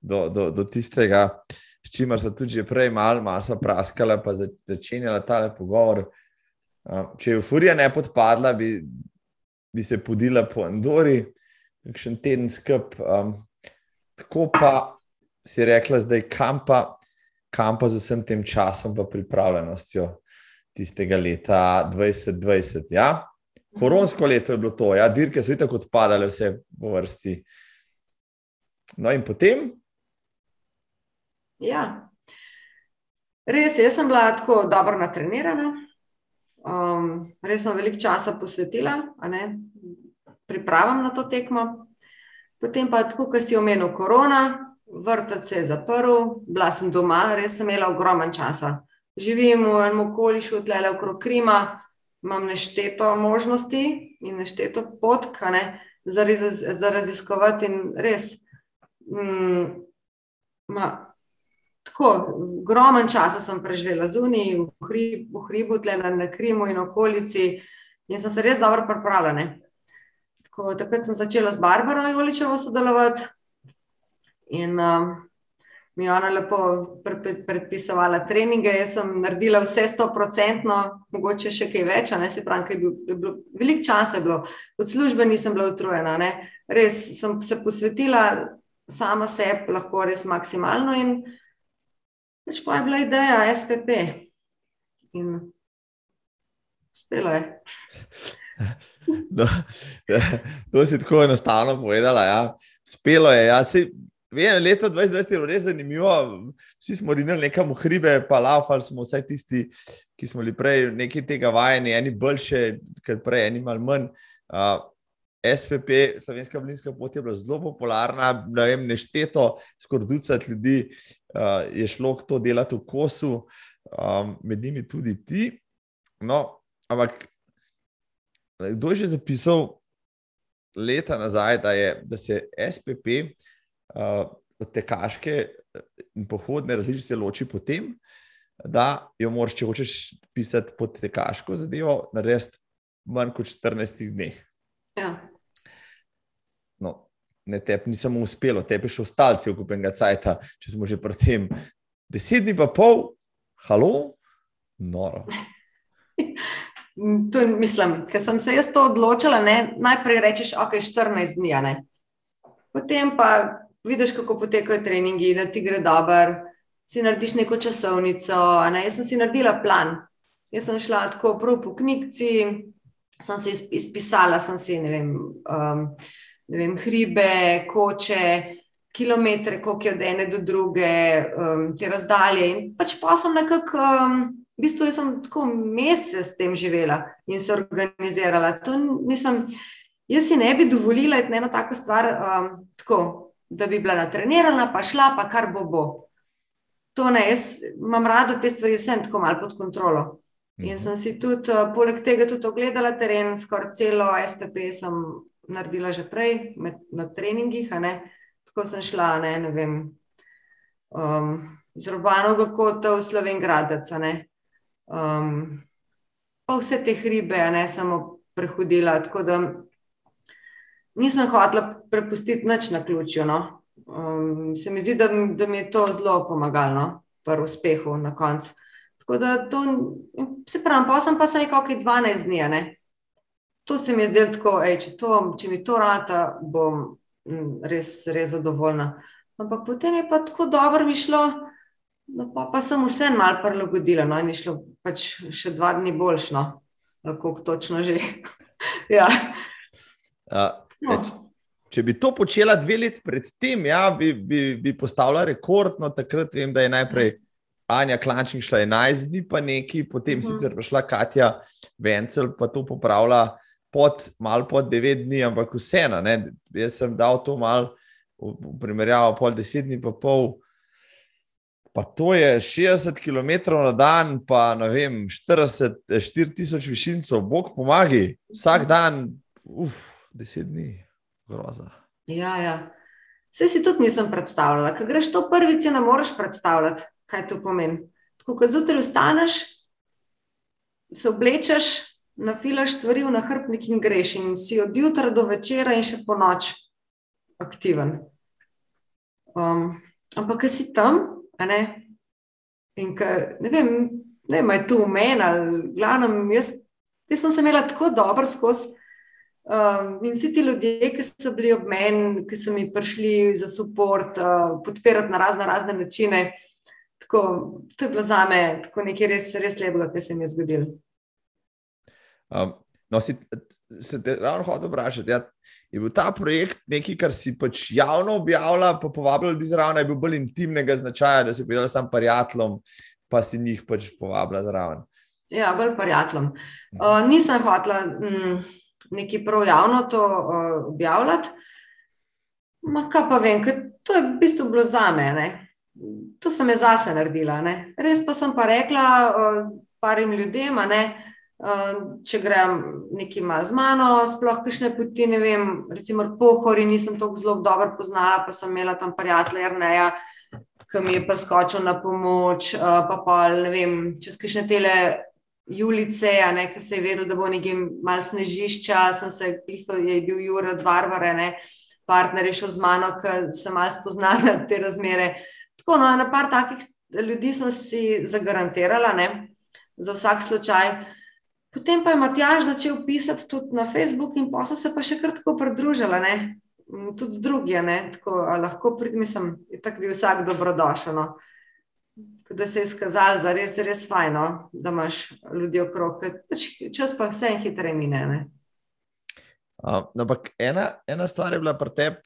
do, do, do tistega, s čimer sem tudi že prej malo mal praskala, pa začenjala tale pogovor. Če je euforija ne podpadla, bi, bi se podila po Andori, kakšen teden skup. Um, tako pa si rekla, zdaj kam pa, kam pa z vsem tem časom, pa pripravljenostjo tistega leta 2020. Ja? Koronsko leto je bilo to, ja? dirke so tako odpadale, vse v vrsti. No, in potem. Ja, res je, jaz sem bila tako dobro natrenirana. Um, res sem veliko časa posvetila pripravam na to tekmo. Potem pa, tako kot si omenil, korona, vrtec se je zaprl, bila sem doma, res sem imela ogromen časa. Živim v enem okolišu, tle okrog Krima, imam nešteto možnosti in nešteto potk za, za raziskovati. In res, mm, ma, tako, ogromen časa sem preživela zunaj, v, hrib, v hribu, tle na, na Krimu in okolici, in sem se res dobro pripravljena. Tako, takrat sem začela z Barbaro Joličevo sodelovati in um, mi je ona lepo predpisovala treninge. Jaz sem naredila vse sto procentno, mogoče še kaj več, ne se pravi, je bil, je bilo, veliko časa je bilo, od službe nisem bila utrujena. Ne. Res sem se posvetila sama sebi, lahko res maksimalno in več pa je bila ideja SPP. In spelo je. No, to si tako enostavno povedala. Ja. Spelo je. Ja. Sej, Vem, leto 2020 je bilo res zanimivo. Vsi smo rinili nekam v hribe, pa laufali smo, vsaj tisti, ki smo bili prej nekaj tega vajeni, eni boljše, ker prej, eni malo manj. Uh, SPP, Slovenska Blinska pot je bila zelo popularna, ne vem, nešteto, skoraj ducat ljudi uh, je šlo to delati v kosu, um, med njimi tudi ti. No, ampak kdo je že zapisal leta nazaj, da, je, da se SPP uh, tekaške in pohodne različice loči po tem, da jo moraš, če hočeš pisati pod tekaško zadevo, narediti manj kot 14 dneh. Ja. Ne, tebi ni samo uspelo, tebi je še ostalci okupenega cajta, če smo že pri tem. Deset dni pa pol, halo, noro. To mislim, ker sem se jaz to odločila, ne? najprej rečeš, ok, 14 dni, ne. Potem pa vidiš, kako potekajo treningi, da ti gre dobro, si narediš neko časovnico. Ne? Jaz sem si naredila plan. Jaz sem šla tako prav po knjigci, sem se izpisala, sem si ne vem, um, vem hribe, koče, kilometre, koliko je od ene do druge, um, te razdalje. In pač pa sem nekako, um, v bistvu sem tako mesece s tem živela in se organizirala. Nisem, jaz si ne bi dovolila ena tako stvar, um, tako da bi bila natrenirana, pa šla, pa kar bo bo. To ne, jaz imam rada te stvari, vsem tako malo pod kontrolo. In sem si tudi, uh, poleg tega, tudi ogledala teren, skoraj celo SPP sem naredila že prej, med, na treningih. Tako sem šla, ne, ne vem, um, iz Robanovega kota v Slovengradec. Um, pa vse te hribe, ne samo prehodila. Tako da nisem hotela prepustiti nič na ključju. No. Um, se mi zdi, da, da mi je to zelo pomagalo no, pri uspehu na koncu. Tako da to, se pravi, pa sem pa se nekaj 12 dni. Ne. To se mi je zdelo tako, ej, če, to, če mi to rata, bom res, res zadovoljna. Ampak potem je pa tako dobro mi šlo, no, pa, pa sem vse malo prilagodila. No, in je šlo pač še dva dni boljšno, kako točno že. ja. uh. No. Če bi to počela dve leti predtem, ja, bi, bi, bi postavila rekord. No, takrat vem, da je najprej Anja Klančnik šla 11 dni, pa neki, potem uh mhm. -huh. sicer prišla Katja Vencel, pa to popravila pod, malo pod 9 dni, ampak vseeno. Jaz sem dal to malo v, v primerjavo, pol 10 dni, pa pol. Pa to je 60 km na dan, pa ne vem, 40, 4000 višincev, bog pomagi, vsak dan, uf deset dni, groza. Ja, ja. Vse si tudi nisem predstavljala. Ko greš to prvič, ne moreš predstavljati, kaj to pomeni. Tako kot zjutraj vstaneš, se oblečeš, nafilaš stvari v nahrbnik in greš, in si od jutra do večera in še po noč aktiven. Um, ampak, ki si tam, ne? in ka, ne vem, ne vem, je to v meni, ali glavno, jaz, jaz sem se imela tako dobro skozi. Um, in vsi ti ljudje, ki so bili ob meni, ki so mi prišli za podpor, uh, podpirati na razne, razne načine, tako, to je bilo za me nekaj res, res lepega, kar se mi je zgodilo. Um, no, si, se te ravno hoče vprašati. Ja, je bil ta projekt nekaj, kar si pač javno objavljal, pa povabil ljudi zraven, je bil bolj intimnega značaja, da si povedal sam pariatlom, pa si njih pač povabil zraven. Ja, bolj pariatlom. Uh, nisem hotel. Mm, nekaj prav javno to uh, objavljati. Ma kaj pa vem, to je v bistvu bilo za me. Ne? To sem jaz zase naredila. Ne? Res pa sem pa rekla uh, parim ljudem, ne, uh, če grem nekaj malo z mano, sploh kišne poti, ne vem, recimo pohori, nisem tako zelo dobro poznala, pa sem imela tam prijatelja Erneja, ki mi je preskočil na pomoč, uh, pa pa ne vem, čez kišne tele Julice, ki se je vedel, da bo nekaj malo snežišča, sem se klical, je bil Jurek Varvare, ne, partner je šel z mano, ker sem malo spoznala te razmere. Tako, no, na par takih ljudi sem si zagarantirala, ne, za vsak slučaj. Potem pa je Matjaž začel pisati tudi na Facebook in pa so se pa še kratko pridružila, ne, tudi drugi, ne, tako lahko pridem, sem, tako bi vsak dobrodošel. No. da se je izkazalo za res, res fajno, da imaš ljudi okrog, pač čas pa vse en hitreje mine. Ne? Uh, ampak ena, ena stvar je bila pri tebi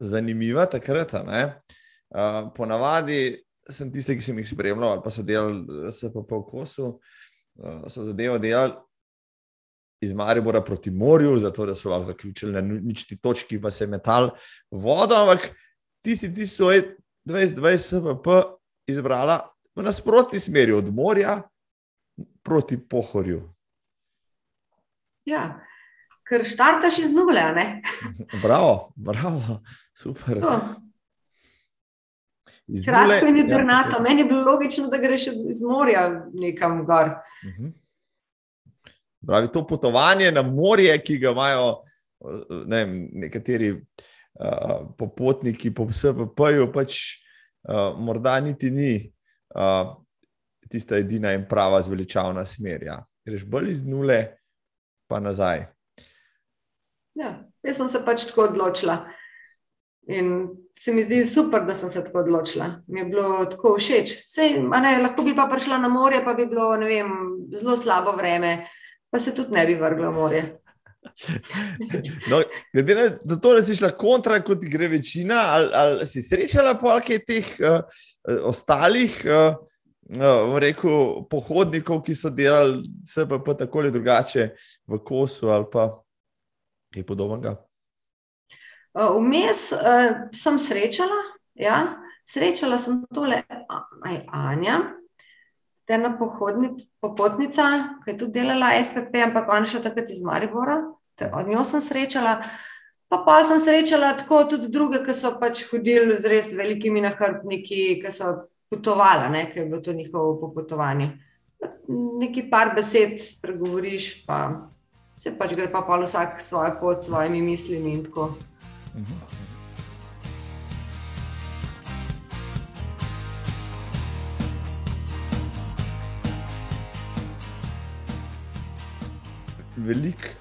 zanimiva takrat. Uh, ponavadi sem tisti, ki sem jih spremljal, ali pa so delali se pa po kosu, uh, so zadevo delali. Iz Maribora proti morju, zato da so lahko zaključili na ničti točki, pa se je metal vodo, ampak ti si ti svoj 2020 SVP izbrala v nasprotni smeri, od morja proti pohorju. Ja, ker štartaš iz nule. bravo, bravo, super. To. Kratko in jedrnato. Ja, Meni je bilo logično, da greš iz morja nekam gor. Mhm. Pravi, to potovanje na morje, ki ga imajo ne vem, nekateri uh, popotniki po SVP-ju, pač uh, morda niti ni uh, tista edina in prava zveličavna smer. Ja. Greš bolj iz nule, pa nazaj. Ja, jaz sem se pač tako odločila. In se mi zdi super, da sem se tako odločila. Mi je bilo tako všeč. Sej, ne, lahko bi pa prišla na morje, pa bi bilo vem, zelo slabo vreme, pa se tudi ne bi vrgla v morje. No, glede na to, da si šla kontra, kot gre večina, ali, ali si srečala po kaj teh uh, ostalih, uh, uh, rekel, pohodnikov, ki so delali vse pa, pa tako ali drugače v kosu ali pa kaj podobnega? Vmes uh, sem srečala, ja, srečala sem tole aj Anja, ena popotnica, ki je tudi delala SPP, ampak ona še takrat iz Maribora. Od njo sem srečala, pa pa sem srečala tako tudi druge, ki so pač hodili z res velikimi nahrbniki, ki so potovali, ki je bilo to njihovo popotovanje. Nekaj par besed spregovoriš, pa se pač gre pa pa vsak svojo pot, s svojimi mislimi in tako. Veliko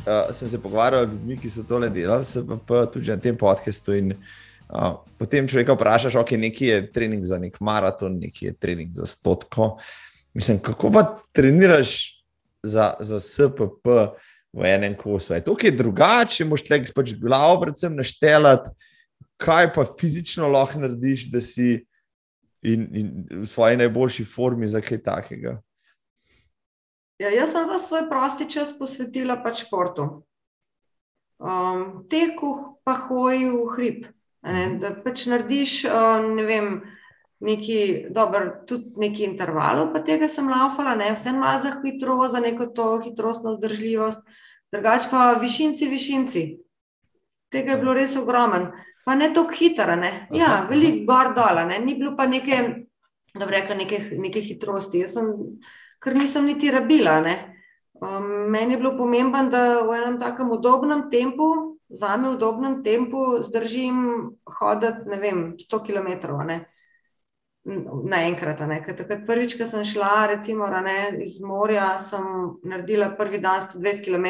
uh, sem se pogovarjal z ljudmi, ki so to le delali, se pa, pa tudi na tem podkastu. Uh, potem človek vprašaš, ok, nekaj je trening za nek maraton, nekaj je trening za stotko. Mislim, kako pa treniraš za, za SPP? V enem kosu. Je to, ki je drugače, moš tle pač glavo predvsem naštelati, kaj pa fizično lahko narediš, da si in, in v svoji najboljši formi za kaj takega. Ja, jaz sem v svoj prosti čas posvetila pač športu. Um, teku pa hoji v hrib. Ne, mhm. da pač narediš, uh, ne vem, neki, dober, tudi neki intervalov, pa tega sem laufala, ne, vse ima za hitro, za neko to hitrostno zdržljivost, drugač pa višinci, višinci. Tega je bilo res ogromen. Pa ne tako hitro, ne. Ja, veliko gor dol, ne, ni bilo pa neke, da bi rekla, neke, neke hitrosti. Jaz sem, ker nisem niti rabila, ne. Um, meni je bilo pomembno, da v enem takem udobnem tempu, za me udobnem tempu, zdržim hoditi, ne vem, 100 km. Ne naenkrat. Takrat prvič, ko sem šla recimo, ne, iz morja, sem naredila prvi dan 120 km.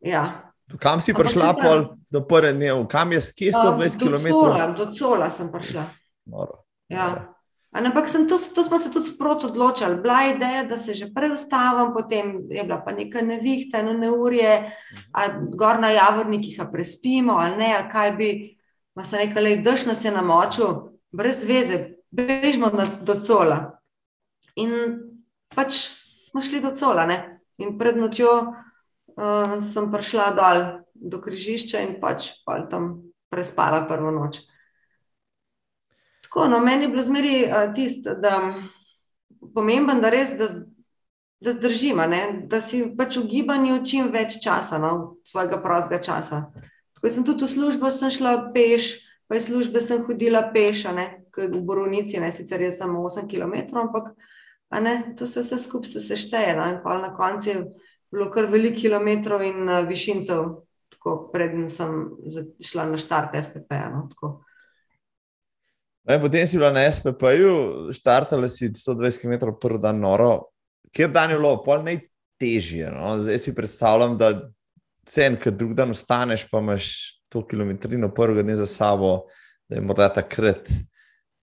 Ja. Kam si prišla pol do prve dneve, kam je skje 120 km? Do cola, do cola sem prišla. Ja. Ampak to, to smo se tudi sproti odločili. Bila je ideja, da se že prej ustavim, potem je bila pa neka nevihta, eno neurje, gor na javornikih prespimo, ali ne, ali kaj bi. Pa se nekaj le, daš nas je na moču, brez veze, bežimo do cola. In pač smo šli do cola, ne? in pred nočjo uh, sem prišla dol do križišča in pač tam prespala prvo noč. Tako, no, meni je bilo zmeri uh, tisto, da je pomemben, da res, da, da zdržimo, da si pač v gibanju čim več časa, no, svojega prostega časa. Ko sem tudi v službo šla peš, pa iz službe sem hodila peš, v Borovnici, ne sicer je samo 8 km, ampak ne, to se vse skupaj se sešteje. No, in na koncu je bilo kar veliko kilometrov in uh, višincev, tako predtem sem šla na štart SPP. No, Ne, potem si bila na SPP-ju, štartala si 120 km prvi dan noro. Kjer dan je bilo, pol najtežje? No? Zdaj si predstavljam, da cen, ki drug dan ostaneš, pa imaš to kilometrino prvega dne za sabo, da je morda takrat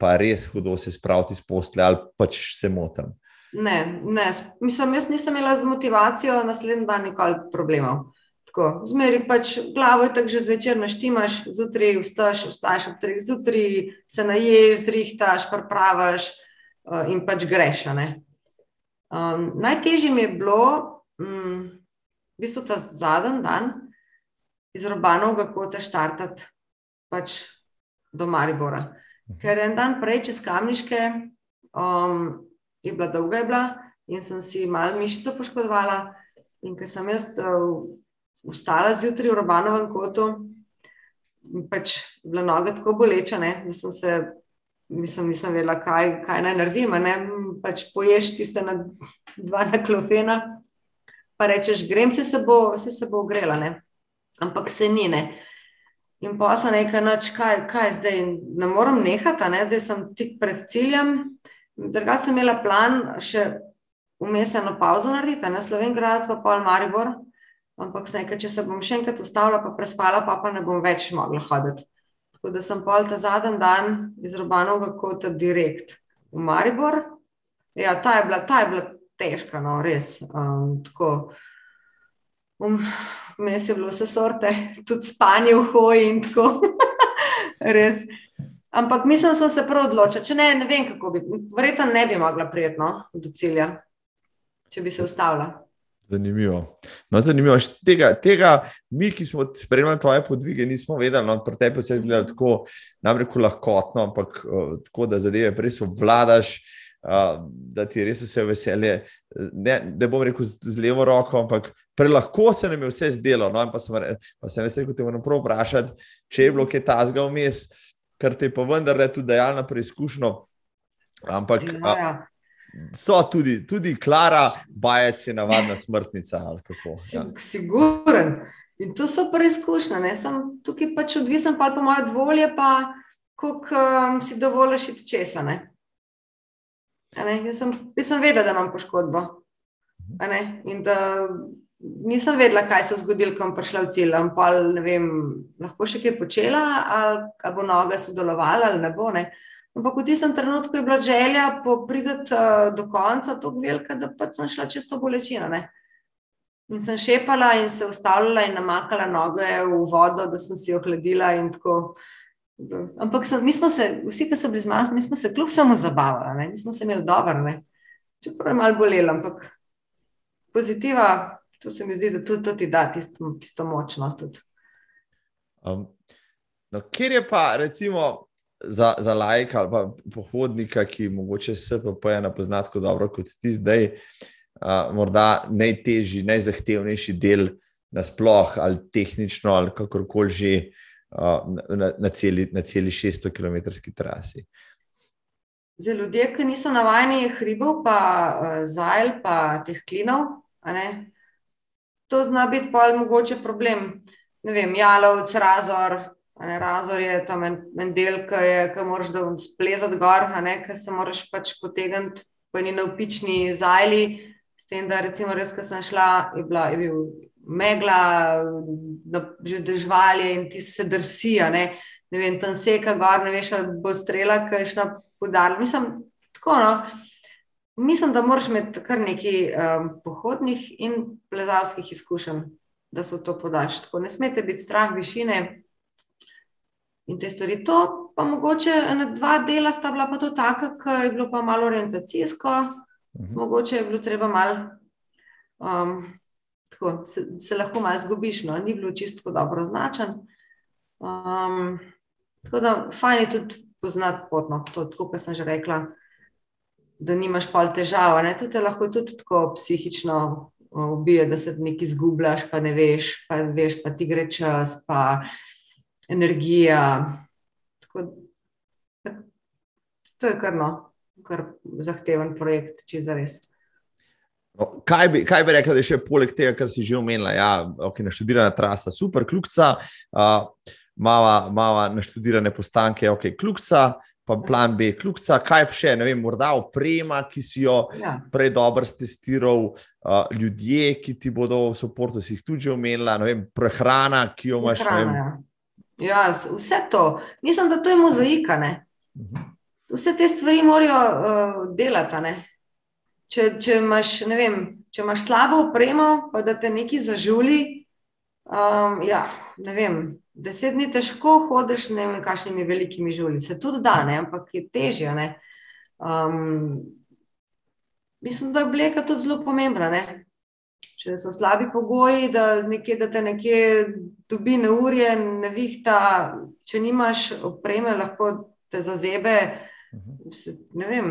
pa res hudo se spraviti iz posle ali pač se motim. Ne, ne. Mislim, jaz nisem imela z motivacijo naslednji dan nikoli problemov. Tako, zmeri pač glavo, tako že zvečer naštimaš, zjutraj vstaš, vstaš ob treh zjutraj, se naješ, zrihtaš, pripravaš uh, in pač greš. Um, najtežje mi je bilo, um, v bistvu ta zadnji dan iz Robanovega kota štartati pač do Maribora. Mhm. Ker en dan prej čez Kamniške um, je bila dolga je bila in sem si malo mišico poškodovala. In ker sem jaz uh, vstala zjutraj v Robanovem kotu, pač bila noga tako boleča, ne, da sem se, nisem, nisem vedela, kaj, kaj naj naredim. Ne, pač poješ tiste na dva na klofena, pa rečeš, grem se, se bo, se, se bo ogrela, ne. ampak se ni. Ne. In pa sem nekaj, noč, kaj, kaj zdaj, ne morem nehati, ne? zdaj sem tik pred ciljem. Drugače sem imela plan še umestno pauzo narediti, na Slovengrad, pa pol Maribor. Ampak nekaj, če se bom še enkrat ustavila, pa prespala, pa, pa ne bom več mogla hoditi. Tako da sem pol ta zadnji dan iz Robanovega kota direkt v Maribor. Ja, ta je bila, ta je bila težka, no, res. Um, tako, um, Mes je bilo vse sorte, tudi spanje v hoji in tako. res. Ampak mislim, da sem se prav odločila. Če ne, ne vem, kako bi. Verjetno ne bi mogla prijetno do cilja, če bi se ustavila. Zanimivo. No, zanimivo. Tega, tega, mi, ki smo spremljali tvoje podvige, nismo vedeli. No, Pri tebi se je zdelo tako, namreč lahkotno, ampak uh, tako, da zadeve res obvladaš, uh, da ti res vse veselje. Ne, ne bom rekel z, z levo roko, ampak prelahko se nam je vse zdelo. No, pa sem, pa sem da te moram prav vprašati, če je bilo kaj tazga vmes, kar te pa vendarle tudi dejal na preizkušnjo. Ampak. Ja, ja so tudi, tudi Klara, bajec je navadna smrtnica. Ja. Siguren. In to so preizkušnje. Sem tukaj pač odvisen, pa po moje volje, pa koliko um, si dovoliš česa. Ne? Jaz, sem, jaz sem vedela, da imam poškodbo. In da nisem vedela, kaj se je zgodilo, ko sem prišla v cilj. Lahko še kaj počela, ali, ali bo noga sodelovala, ali ne bo. Ne? Ampak v tistem trenutku je bila želja priti uh, do konca tako velika, da pač sem šla čez to bolečino. Ne? In sem šepala in se ustavljala in namakala noge v vodo, da sem si jo hladila. Ampak sem, smo se, vsi, ki so bili z mano, mi smo se kljub samo zabavali, ne? nismo se imeli dobro. Ne? Čeprav je malo bolelo, ampak pozitiva, to se mi zdi, da tudi to ti da tisto, tisto močno. Um, no, kjer je pa, recimo, za, za lajka ali pa pohodnika, ki morda SPP ne pozna tako dobro kot ti zdaj, uh, morda najtežji, najzahtevnejši del nasploh ali tehnično ali kakorkoli že na, na, celi, na celi 600 km trasi. Za ljudi, ki niso navajeni hribov, pa uh, zajl, pa teh klinov, to zna biti pa mogoče problem. Ne vem, jalovec, razor, Ne, razor je tam en, en del, ki ki moraš splezati gor, ki se moraš pač potegniti po eni navpični zajli. S tem, da recimo res, ko sem šla, je, bila, je bil megla, že držvalje in ti se drsija, ne, ne vem, tam seka gor, ne veš, ali bo strela, ki je šla podal. Mislim, tako no. Mislim, da moraš imeti kar nekaj um, pohodnih in plezalskih izkušenj, da se to podaš. Tako ne smete biti strah višine, in te stvari. To pa mogoče ena, dva dela sta bila pa to taka, ki je bilo pa malo orientacijsko, uh mhm. -huh. mogoče je bilo treba malo. Um, tako, se, se lahko malo zgubiš, no? ni bilo čisto dobro označen. Um, tako da, fajn je tudi poznati potno, to, tako kot sem že rekla, da nimaš pol težav. Ne? To te lahko tudi tako psihično ubije, da se nekaj izgubljaš, pa ne veš, pa veš, pa ti gre čas. Pa, energija. Tako, to je kar, no, kar zahteven projekt, če za res. No, kaj, bi, kaj bi rekel, da je še poleg tega, kar si že omenila? Ja, okay, naštudirana trasa, super, kljubca, uh, mala naštudirane postanke, ok, kljubca. Pa plan B, kljubca, kaj še, ne vem, morda oprema, ki si jo ja. prej dobro testiral, uh, ljudje, ki ti bodo v podporu, si jih tudi omenila, vem, prehrana, ki jo imaš. Prehrana, vem, ja Ja, vse to. Mislim, da to je mozaika. Ne? Mhm. Vse te stvari morajo uh, delati. Ne? Če, če, imaš, ne vem, če imaš slabo opremo, pa da te nekaj zažuli, um, ja, ne vem, deset dni težko hodiš z nekimi kašnimi velikimi žulji. Se tudi da, ne? ampak je težje. Um, mislim, da je obleka tudi zelo pomembna. Ne? Če so slabi pogoji, da, nekje, da te nekje dobi neurje, nevihta, če nimaš opreme, lahko te zazebe, se, ne vem,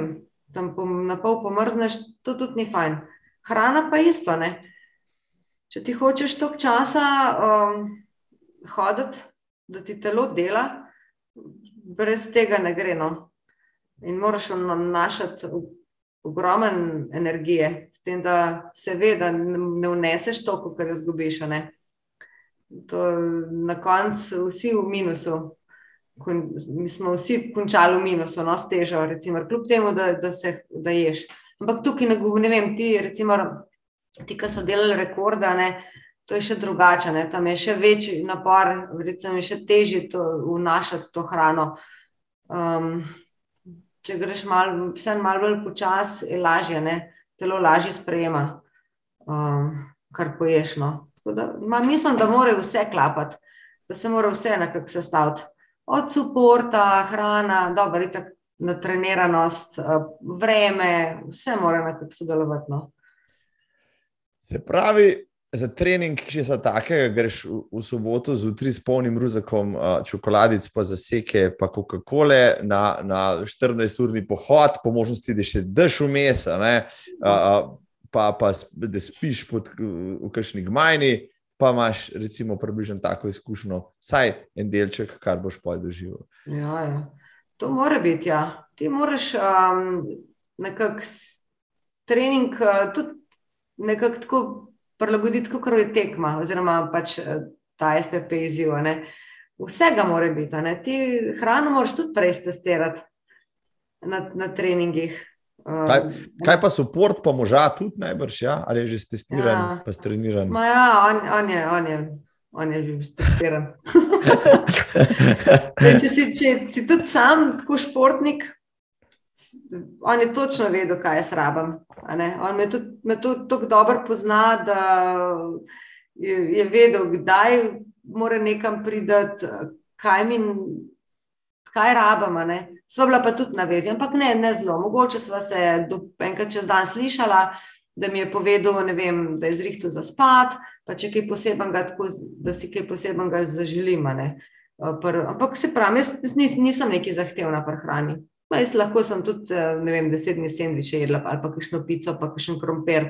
tam na pol pomrzneš, to tudi ni fajn. Hrana pa isto. Ne? Če ti hočeš toliko časa um, hoditi, da ti telo dela, brez tega ne gre. No? In moraš vnašati ogromen energije, s tem, da se ve, da ne vneseš toliko, kar jo zgubiš. Na koncu vsi v minusu. Mi smo vsi končali minusu, no, s težo, recimo, kljub temu, da, da se da ješ. Ampak tukaj ne, ne vem, ti, recimo, ti, ki so delali rekorda, ne, to je še drugače, ne, tam je še večji napor, recimo, še težje vnašati to hrano. Um, če greš malo, vse malo bolj počasi, je lažje, ne? telo lažje sprejema, um, kar poješ. No? Da, ma, mislim, da mora vse klapati, da se mora vse nekako sestaviti. Od suporta, hrana, dobro, tako na treniranost, uh, vreme, vse mora nekako sodelovati. No? Se pravi, za trening, če se takega, greš v, v soboto zjutraj s polnim ruzakom uh, čokoladic, pa zaseke, pa Coca-Cola na, na 14-urni pohod, po možnosti, da še daš vmes, uh, pa, pa da spiš pod, v kakšni gmajni, pa imaš recimo približno tako izkušnjo, vsaj en delček, kar boš pa doživel. Ja, ja. To mora biti, ja. Ti moraš um, nekako trening, uh, tudi nekako tako prilagoditi, kako je tekma, oziroma pač eh, ta SPP izziv. Vsega mora biti, ti hrano moraš tudi prej testirati na, na treningih. Kaj, kaj pa support, pa moža tudi najbrž, ja? ali je že testiran, ja. pa streniran? Ma ja, on, on je, on je. On je že testiran. če, si, če si tudi sam, kot športnik, on je točno vedel, kaj jaz rabim. On me tudi, me tudi tako dobro pozna, da je, je vedel, kdaj mora nekam priti, kaj mi. Kaj rabimo, sva bila pa tudi na vezi, ampak ne, ne zelo. Mogoče sva se enkrat čez dan slišala, da mi je povedal, vem, da je zrihtel za spat, pa če kaj posebnega, tako, da si kaj posebnega zaželim. Ampak se pravi, jaz nisem neki zahtevna pri hrani. Pa jaz lahko sem tudi, eh, ne vem, deset dni sendviče jedla, ali pa kakšno pico, pa kakšen krompir,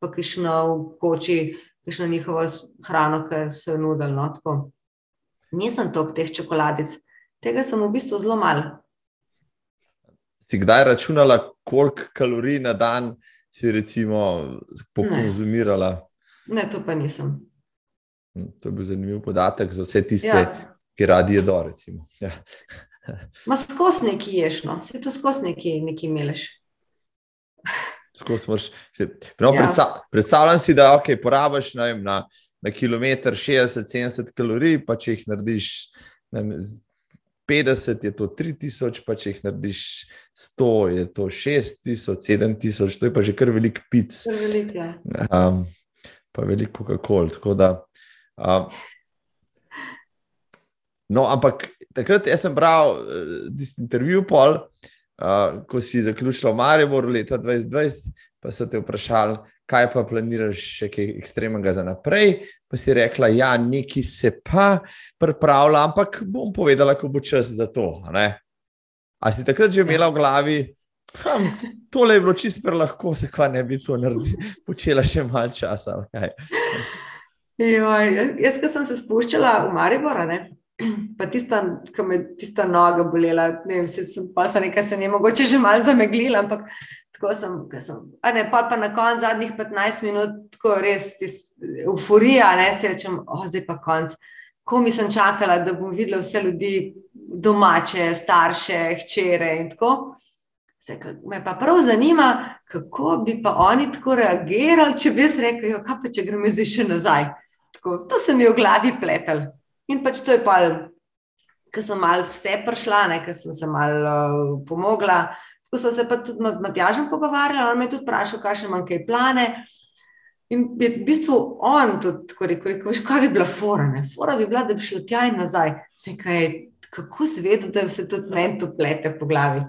pa kakšno v koči, kakšno njihovo hrano, ki so jo nudili. No, Nisem tok teh čokoladic, tega sem v bistvu zelo malo. Si kdaj računala, koliko kalorij na dan si recimo pokonzumirala? Ne. ne, to pa nisem. Hm, to je bil zanimiv podatek za vse tiste, ja. ki radi jedo. Ja. Ma skos neki ješ, no, se to skos neki, neki meleš. Smrš, no, ja. predstav, predstavljam si, da okay, porabiš na, na, na kilometr 60-70 kalorij, pa če jih narediš vem, 50, je to 3000, pa če jih narediš 100, je to 6000, 7000, to je pa že kar velik pic. Velik, ja. um, pa veliko kakol. Um, no, ampak takrat sem bral uh, intervju, pol, uh, ko si zaključil v Mariboru leta 2020, pa so te vprašali, kaj pa planiraš še kaj ekstremnega za naprej. Pa si rekla, ja, neki se pa pripravlja, ampak bom povedala, ko bo čas za to. A si takrat že imela v glavi? Hm, tole je bilo čisto lahko, se kva ne bi to naredila, počela še malce časa. Joj, jaz, ki sem se spuščala v Maribor, pa tista, ki me tista noga bolela, ne vem, se sem pa se nekaj se ne mogoče že malo zameglila, ampak tako sem, sem a ne, pa pa na koncu zadnjih 15 minut, tako res euforija, ne, si rečem, o, zdaj pa konc. Ko mi sem čakala, da bom videla vse ljudi, domače, starše, hčere in tako. Se, me pa prav zanima, kako bi pa oni tako reagirali, če bi jaz rekel, kaj pa če gremo zdaj še nazaj. Tako, to se mi je v glavi plepel. In pač to je pa ker sem malo vse prišla, ker sem se malo uh, pomogla. Tako sem se pa tudi z Matjažem pogovarjala, on me je tudi vprašal, kakšne imam kaj plane. In je v bistvu on tudi tako rekel, veš, kaj bi bila fora, ne? Fora bi bila, da bi šla tja in nazaj. Se kaj, kako zvedo, da se tudi meni to plete po glavi.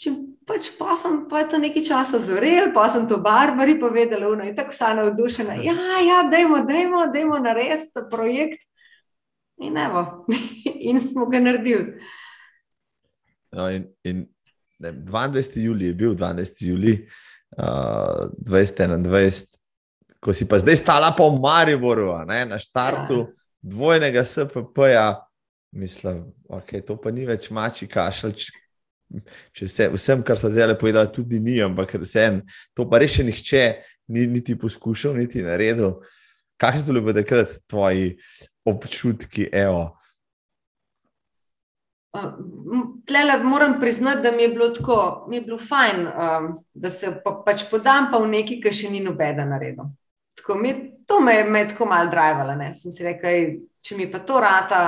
Če pač pa sem, pa to nekaj časa zorel, pa sem to Barbari povedala, no in tako sem navdušena. Ja, ja, dajmo, dajmo, dajmo narediti ta projekt. In evo, in smo ga naredili. No, in, in ne, 22. julij je bil 12. julij uh, 2021, ko si pa zdaj stala po Mariboru, ne, na štartu ja. dvojnega SPP-ja, mislim, okay, to pa ni več mači kašelj. Če se vsem, kar so zdaj povedali, tudi ni, ampak vsem, to pa res še nihče ni niti poskušal, niti naredil. Kakšni so bili takrat tvoji občutki? Evo? Tlele moram priznati, da mi je bilo tako, mi je bilo fajn, um, da se pa, pač podam pa v neki, ki še ni nobeda naredil. Tako, mi, to me je me tako mal drivalo. Sem si rekel, če mi pa to rata,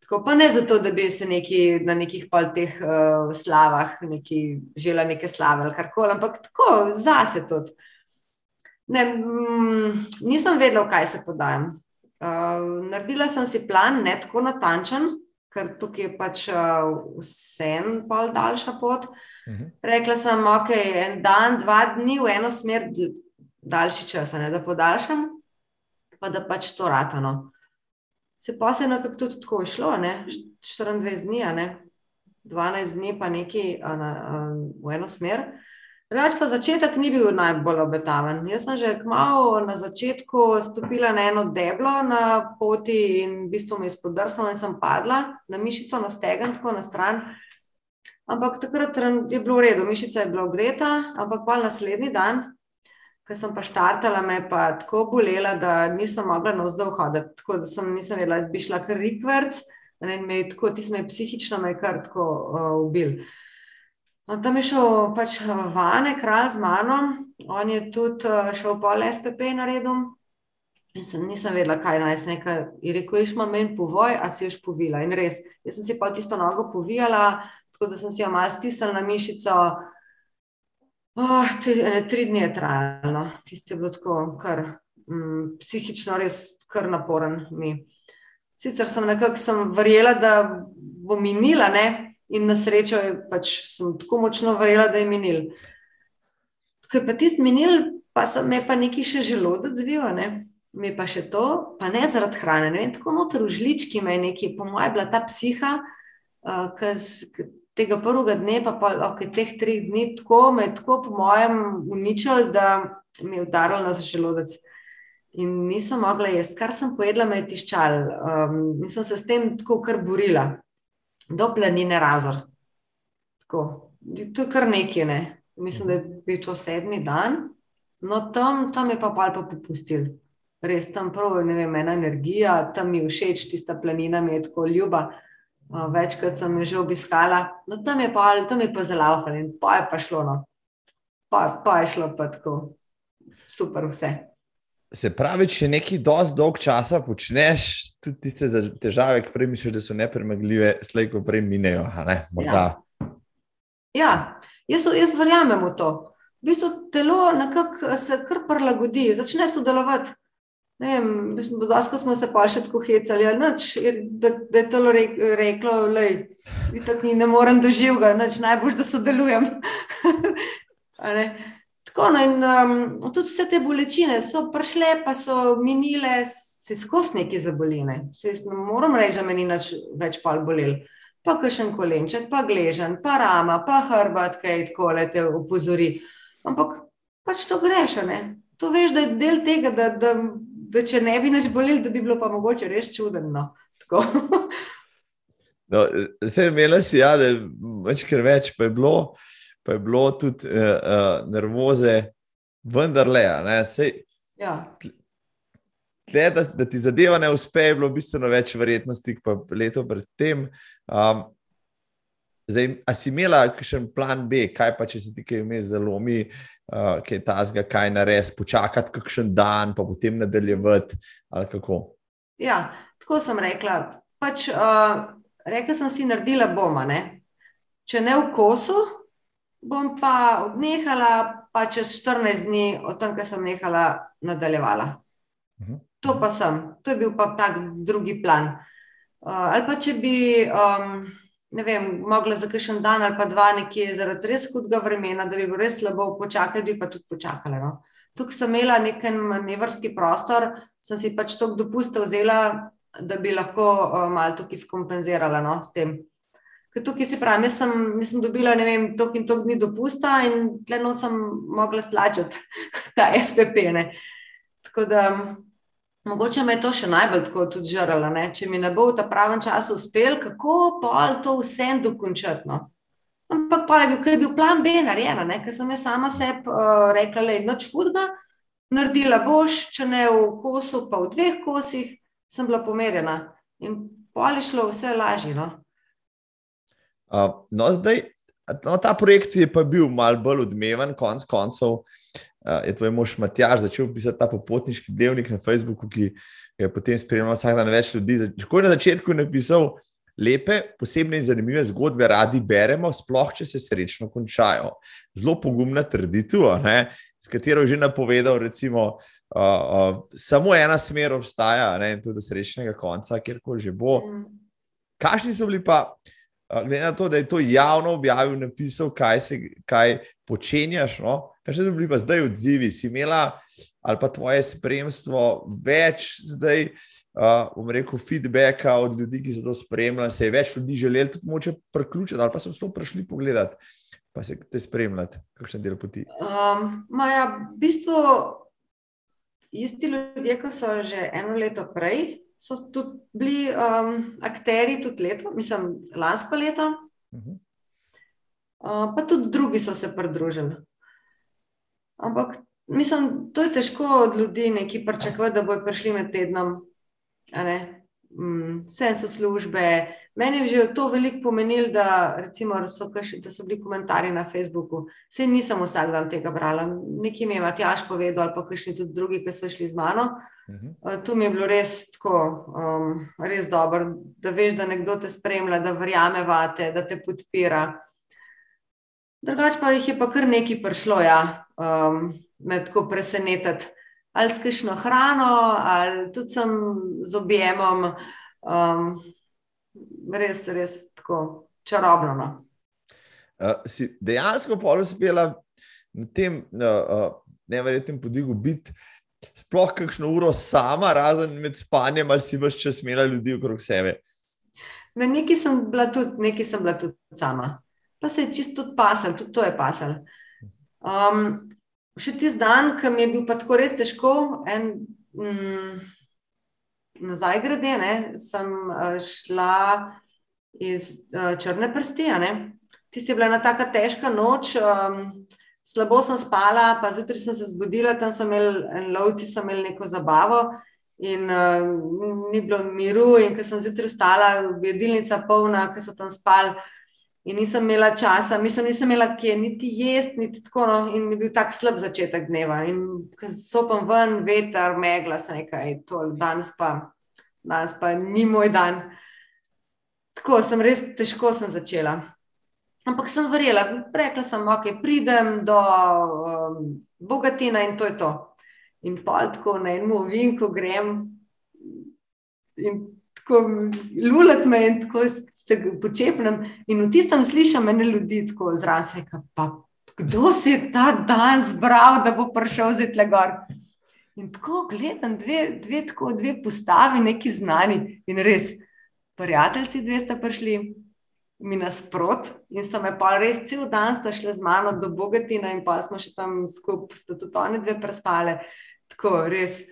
tako, pa ne zato, da bi se neki, na nekih pol teh uh, slavah neki, žela neke slave ali karkoli, ampak tako zase tudi. Ne, mm, nisem vedela, v kaj se podajam. Uh, naredila sem si plan, ne tako natančen, ker tukaj je pač uh, vsem pol daljša pot. Uh mhm. -huh. Rekla sem, ok, en dan, dva dni v eno smer, daljši čas, ne, da podaljšam, pa da pač to ratano. Se pa se je nekako tudi tako išlo, ne? 24 dni, ne? 12 dni pa nekaj uh, na, uh, v eno smer. Reč pa začetek ni bil najbolj obetaven. Jaz sem že kmalo na začetku stopila na eno deblo na poti in v bistvu me izpodrsala in sem padla na mišico, na stegen, tako na stran. Ampak takrat je bilo v redu, mišica je bila ogreta, ampak pa naslednji dan, ko sem pa štartala, me je pa tako bolela, da nisem mogla navzdol hoditi. Tako da sem nisem vedela, da bi šla kar rikverc, in me je tako, ti smo je psihično me je kar tako uh, ubil. On tam je šel pač vane, kraj z mano, on je tudi eh, šel pol SPP na redu. Sem, nisem vedela, kaj naj se nekaj. Je rekel, iš ima meni povoj, a si još povila. In res, jaz sem si pa tisto nogo povijala, tako da sem si jo malo stisnila na mišico. Oh, te, ne, tri dni je trajalo, tisti je bilo tako, kar mm, psihično res kar naporen mi. Sicer sem nekako verjela, da bo minila, ne, in na srečo je pač sem tako močno verjela, da je minil. Ko je pa tisti minil, pa sem me pa nekaj še želodec zvil, ne? mi pa še to, pa ne zaradi hrane. Ne tako noter v žlički me je nekaj, po mojem, bila ta psiha, uh, ki tega prvega dne, pa pa ok, teh treh dni, tako me je tako, po mojem, uničil, da mi je udaril na želodec. In nisem mogla jesti, kar sem pojedla, me je tiščal. Um, nisem se s tem tako kar borila do planine Razor. Tako. To je kar nekaj, ne? mislim, da je bil to sedmi dan, no tam, tam je pa pa pa popustil. Res tam prav, ne vem, ena energija, tam mi je všeč, tista planina mi je tako ljuba. Večkrat sem jo že obiskala, no tam je pa, tam je pa zelo in pa je pa šlo, no. pa, pa je šlo pa tako super vse. Se pravi, če nekaj dosti dolg časa počneš, tudi tiste težave, ki prej misliš, da so nepremagljive, slej, ko prej minejo. Ja. ja, jaz, jaz verjamem v to. V bistvu telo nekako se kar prilagodi, začne sodelovati. Ne vem, dosto smo se pa še tako hecali, noč, da, da je telo reklo, da ne morem doživeti, najbolj da sodelujem. Tako, no, in um, tudi vse te bolečine so prišle, pa so minile, se skozi neki zaboline. Se, moram reči, da me ni več pol bolel. Pa še en kolenček, pa gležen, pa rama, pa hrbet, kaj tako le te opozori. Ampak pač to greš, ne? To veš, da je del tega, da, da, da če ne bi več bolel, da bi bilo pa mogoče res čudno. No, Vse imela si, ja, da je večkrat več, pa je bilo pa je bilo tudi uh, uh, nervoze, vendar le. Ja. Tle, da, da ti zadeva ne uspe, je bilo bistveno več verjetnosti, kot pa leto predtem. Um, zdaj, a si imela še en plan B, kaj pa če se ti kaj vmes zalomi, uh, kaj ta zga, kaj narediti, počakati kakšen dan, pa potem nadaljevati. Ja, tako sem rekla. pač uh, rekla sem si, naredila bom, ne? če ne v kosu, bom pa odnehala, pa čez 14 dni, od tam, ki sem nehala, nadaljevala. Mhm. To pa sem, to je bil pa tak drugi plan. Uh, ali pa če bi, um, ne vem, mogla za kakšen dan ali pa dva nekje zaradi res hudega vremena, da bi bilo res slabo počakati, bi pa tudi počakala. No? Tukaj sem imela nek manevrski prostor, sem si pač toliko dopusta vzela, da bi lahko uh, malo tukaj skompenzirala no, s tem. Ker tukaj se pravi, jaz sem, nisem dobila, ne vem, toliko in toliko dni dopusta in tle noč sem mogla stlačati ta SPP. Ne. Tako da mogoče me je to še najbolj tako tudi žralo. Ne. Če mi ne bo v ta pravem času uspel, kako pa to vsem dokončati. No. Ampak pa je bil, je bil plan B narejen, ker sem jaz sama sebi uh, rekla, da je noč hudega, naredila boš, če ne v kosu, pa v dveh kosih, sem bila pomerjena. In pol je šlo vse lažje. No. Uh, no, zdaj, no, ta projekt je pa bil malo bolj odmeven, konc koncev. Uh, je tvoj mož Matjaž začel pisati ta popotniški delnik na Facebooku, ki je potem spremljal vsak dan več ljudi. Tako je na začetku napisal lepe, posebne in zanimive zgodbe, radi beremo, sploh če se srečno končajo. Zelo pogumna trditev, s katero je že napovedal, recimo, uh, uh, samo ena smer obstaja, ne, in tudi srečnega konca, kjerkoli že bo. Mm. Kakšni so bili pa? Glede na to, da je to javno objavil, napisal, kaj, se, kaj počenjaš. No? Kaj so bili pa zdaj odzivi? Si imela ali pa tvoje spremstvo več zdaj, uh, bom rekel, feedbacka od ljudi, ki so to spremljali, se je več ljudi želeli tudi moče priključiti ali pa so to prišli pogledati. Pa se te spremljati, kakšen del poti. Um, Maja, v bistvu isti ljudje, ki so že eno leto prej so tudi bili um, akteri, tudi leto, mislim, lansko leto. Uh -huh. uh, pa tudi drugi so se pridružili. Ampak mislim, to je težko od ljudi, neki pričakovati, da bodo prišli med tednom. Mm, vse so službe. Meni je že to veliko pomenilo, da, recimo, so, kaši, da so bili komentarji na Facebooku. Vse nisem vsak dan tega brala. Nekaj mi je Matjaš povedal, ali pa kakšni tudi drugi, ki so šli z mano. Uh mhm. -huh. Tu mi je bilo res tako, um, res dobro, da veš, da nekdo te spremlja, da verjame vate, da te podpira. Drugač pa jih je pa kar nekaj prišlo, ja, um, me tako presenetiti ali s kakšno hrano, ali tudi sem z objemom. Um, res, res tako čarobno. No. Uh, si dejansko pa uspela na tem uh, uh, nevrjetnem podigu biti sploh kakšno uro sama, razen med spanjem, ali si vse čas imela ljudi okrog sebe? Na neki sem bila tudi, neki sem bila tudi sama. Pa se je čisto pasal, tudi to je pasal. Um, še tisti dan, ki mi je bil pa tako res težko, en, mm, nazaj grede, ne, sem uh, šla iz uh, črne prsti. Tisti je bila ena tako težka noč, um, slabo sem spala, pa zjutraj sem se zbudila, tam so imeli lovci, so imeli neko zabavo. In uh, ni bilo miru, in ko sem zjutraj vstala, je jedilnica polna, ki so tam spali, in nisem imela časa, mislim, nisem imela kje niti jesti, niti tako. No, in je bil tak slab začetek dneva. In ko sopam ven, veter, megla, sem nekaj, danes pa, danes pa ni moj dan. Tako sem res težko sem začela. Ampak sem verjela, rekla sem, ok, pridem do um, Bogatina in to je to. In pa tako na enem vinku grem. In tako lulat me in tako se počepnem. In v tistem slišim ene ljudi, tako zraven, pa kdo si je ta dan zbral, da bo prišel zdaj tle gor. In tako gledam, dve, dve, tako, dve postavi, neki znani in res, prijatelji, dve sta prišli. Mi nasprot in sta me pa res cel dan sta šli z mano do Bogatina, in pa smo še tam skupaj, sta tudi oni dve prespale. Tako res,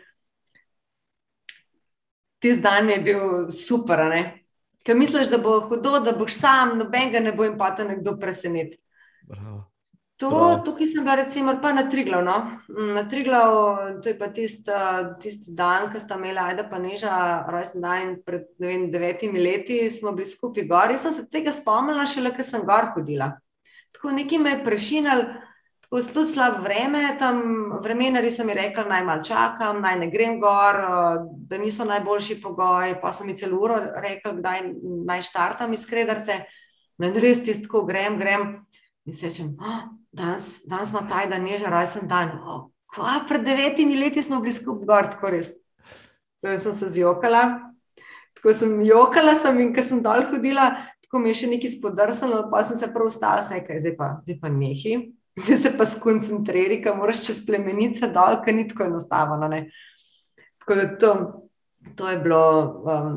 ti dan je bil super. Ker misliš, da bo hudo, da boš sam, noben ga ne bo in pa te nekdo preseneti. To, tukaj sem bila, recimo, pa na Triglav. No? Mm, na Triglav, to je pa tisti tist dan, ko sta imela Aida pa Neža, rojsten dan pred vem, devetimi leti, smo bili skupaj gor. Jaz sem se tega spomnila, šele ko sem gor hodila. Tako nekaj me je prešinil, zelo slab vreme, tam vremenari so mi rekli, naj mal čakam, naj ne grem gor, da niso najboljši pogoji. Pa so mi celo uro rekli, kdaj naj štartam iz kredarce. No, in res tisto, grem, grem in se rečem, oh, danes, danes ima taj dan, nežen rojsten dan. Oh, kva, pred devetimi leti smo bili skupaj gor, tako res. To sem se zjokala. Tako sem jokala sem in ko sem dol hodila, tako mi je še nekaj spodrsalo, pa sem se prav ustala, se je, zdaj pa, zdaj pa nehi. Zdaj se pa skoncentriri, ker moraš čez plemenice dol, ker ni tako enostavno. Ne? Tako da to, to je bilo um,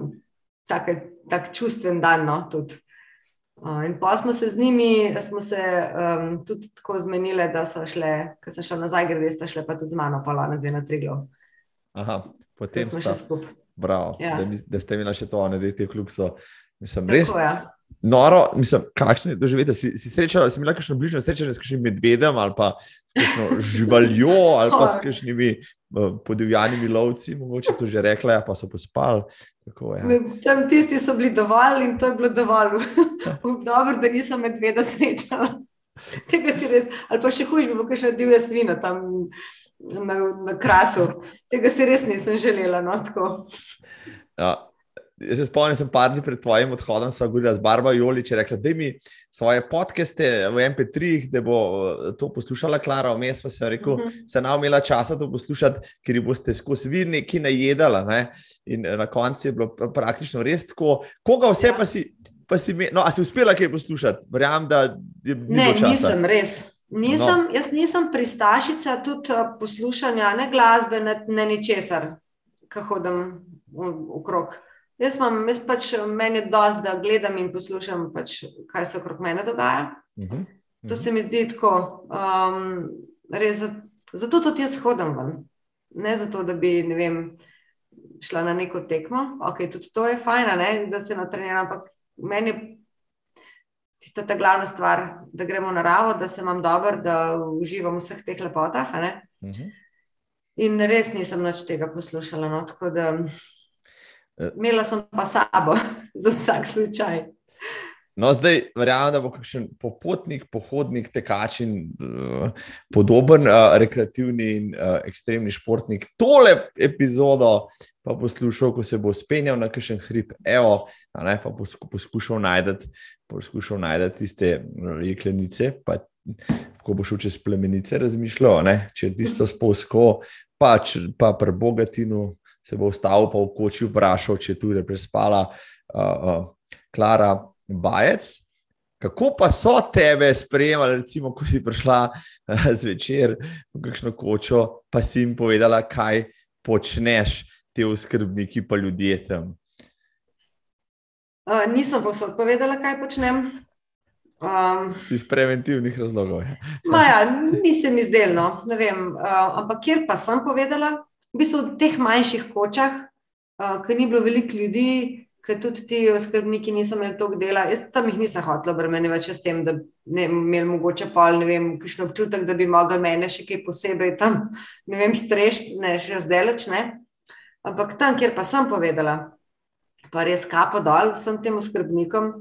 tako tak čustven dan. No, uh, in pa smo se z njimi, smo se um, tudi tako zmenili, da so šle, ker so šle nazaj, gre, sta šle pa tudi z mano, pa na dve na tri glo. Aha, potem smo še skupaj. Bravo, Ja. da, da ste imeli še to, ne zdaj te kljub so. Mislim, Tako, res ja. Noro, mislim, kakšno je doživeti. Si, si srečala, si imela kakšno bližnjo srečanje s kakšnim medvedem ali pa s kakšno živaljo ali pa s kakšnimi uh, podivjanimi lovci, mogoče to že rekla, ja, pa so pospali. Tako, ja. Tam tisti so bili dovolj in to je bilo dovolj. Dobro, da nisem medveda srečala. Tega si res, ali pa še hujš, bi bilo še divja svina tam na, na krasu. Tega si res nisem želela. No, tako. Ja. Jaz se spomnim, sem par dni pred tvojim odhodom, sem govorila z Barba Jolič, je rekla, da mi svoje podcaste v MP3, da bo eh, to poslušala Klara, vmes pa sem rekel, Mhm. se nam imela časa to poslušati, ker boste skozi vir neki najedala. Ne? In eh, na koncu je bilo pra- praktično res tako. Koga vse Ja. pa si, pa si, me, no, a si uspela kaj poslušati? Verjamem, da je bilo Ne, časa. nisem res. Nisem, no. Jaz nisem pristašica tudi eh, poslušanja ne glasbe, ne, ne ničesar, ko hodim okrog. Jaz, imam, jaz pač meni je dosti, da gledam in poslušam, pač, kaj se okrog mene dogaja. Uh -huh. To se mi zdi tako. Um, res, za- zato tudi jaz hodim ven. Ne zato, da bi vem, šla na neko tekmo. Okay, tudi to je fajn, ne, da se natreniram, ampak meni je tista ta glavna stvar, da gremo v naravo, da se imam dobro, da uživam v vseh teh lepotah. Uh -huh. In res nisem nič tega poslušala. No, tako da. Imela sem pa sabo za vsak slučaj. No, zdaj verjamem, da bo kakšen popotnik, pohodnik, tekač in uh, podoben uh, rekreativni in uh, ekstremni športnik tole epizodo pa poslušal, ko se bo spenjal na kakšen hrib, evo, ne, pa posku, poskušal najti poskušal najti tiste jeklenice, pa ko bo šel čez plemenice, razmišljal, ne, če je tisto spolsko, pa, č- pa pri Bogatinu se bo vstal, pa v koči vprašal, če je tu prespala uh, uh, Klara. Bajec. Kako pa so tebe sprejemali, recimo, ko si prišla eh, zvečer v kakšno kočo, pa si jim povedala, kaj počneš, te oskrbniki, pa ljudje tam. Uh, nisem povsod povedala, kaj počnem. Um, Iz preventivnih razlogov. ja. Maja, ni se mi zdelo, ne vem. Uh, ampak kjer pa sem povedala, v bistvu v teh manjših kočah, uh, ker ni bilo veliko ljudi, ker tudi ti oskrbniki niso imeli toliko dela. Jaz tam jih nisem hotela obremenjevati s tem, da ne imeli mogoče pol, ne vem, kakšen občutek, da bi mogli mene še kaj posebej tam, ne vem, strešiti, ne, še zdaleč ne. Ampak tam, kjer pa sem povedala, pa res kapo dol vsem tem oskrbnikom.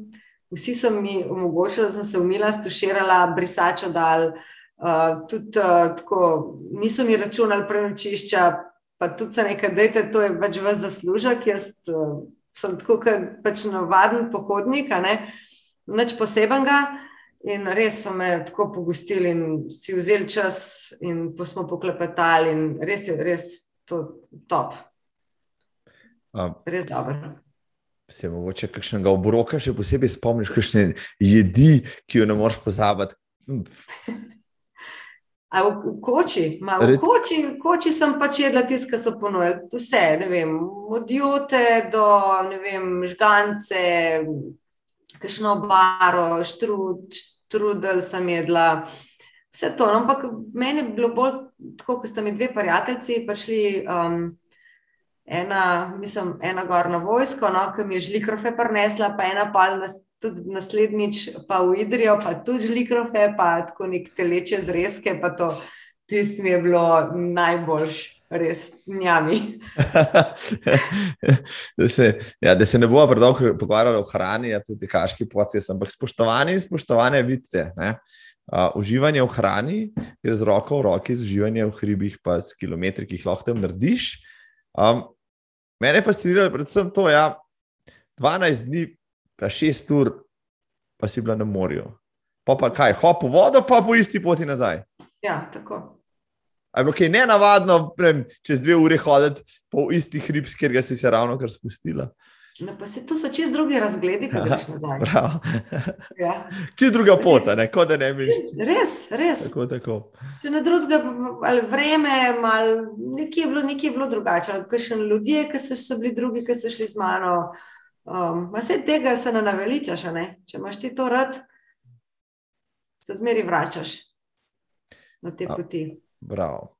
Vsi so mi omogočili, da sem se umila, stuširala, brisačo dal, uh, tudi uh, tako, niso mi računali prenočišča, pa tudi se nekaj, dajte, to je pač vas zaslužek. Jaz uh, sem tako, kot pač navaden pohodnik, a ne, nič posebenega. In res so me tako pogostili in si vzeli čas, in pa smo poklepetali, in res je, res to top, Um, res dobro. se mogoče kakšnega obroka še posebej spomniš, kakšne jedi, ki jo ne moreš pozabiti. A v, v koči, Ma, v koči, v koči sem pač jedla tisto, kar so ponujali. Vse, ne vem, od jote do ne vem, žgance, kakšno baro, štrud, štrudel sem jedla. Vse to, no, ampak meni je bilo bolj tako, ko sta mi dve prijateljici prišli, um, ena, mislim, ena gor na vojsko, no, ki mi je žlikrofe prinesla, pa ena pa nas, tudi naslednjič pa v Idrijo, pa tudi žlikrofe, pa tako nek teleče zrezke, pa to, tisto mi je bilo najboljš, res njami. da, se, ja, da se ne bomo predolgo pogovarjali o hrani, a tudi kaški potes, ampak spoštovani in spoštovane vidite. Ne? Uh, uživanje v hrani gre z roko v roki, z uživanjem v hribih, pa s kilometri, ki jih lahko tam narediš. Um, mene je fasciniralo predvsem to, da ja, 12 dni, pa 6 ur, pa si bila na morju. Pa pa kaj, hop v vodo, pa po isti poti nazaj. Ja, tako. Je bilo kaj ne navadno, prem, čez dve uri hoditi po isti hrib, kjer si se ravno kar spustila. No, pa se to so čist drugi razgledi, ko greš nazaj. Ja. Čist druga pot, ne, kot da ne bi šel. Res, res. Tako, tako. Če na drugega, ali vreme, ali nekje je bilo, nekje je bilo drugače, ali kakšen ljudje, ki so, so bili drugi, ki so šli z mano. Um, vse tega se ne naveličaš, ne? če imaš ti to rad, se zmeri vračaš na te poti. Bravo.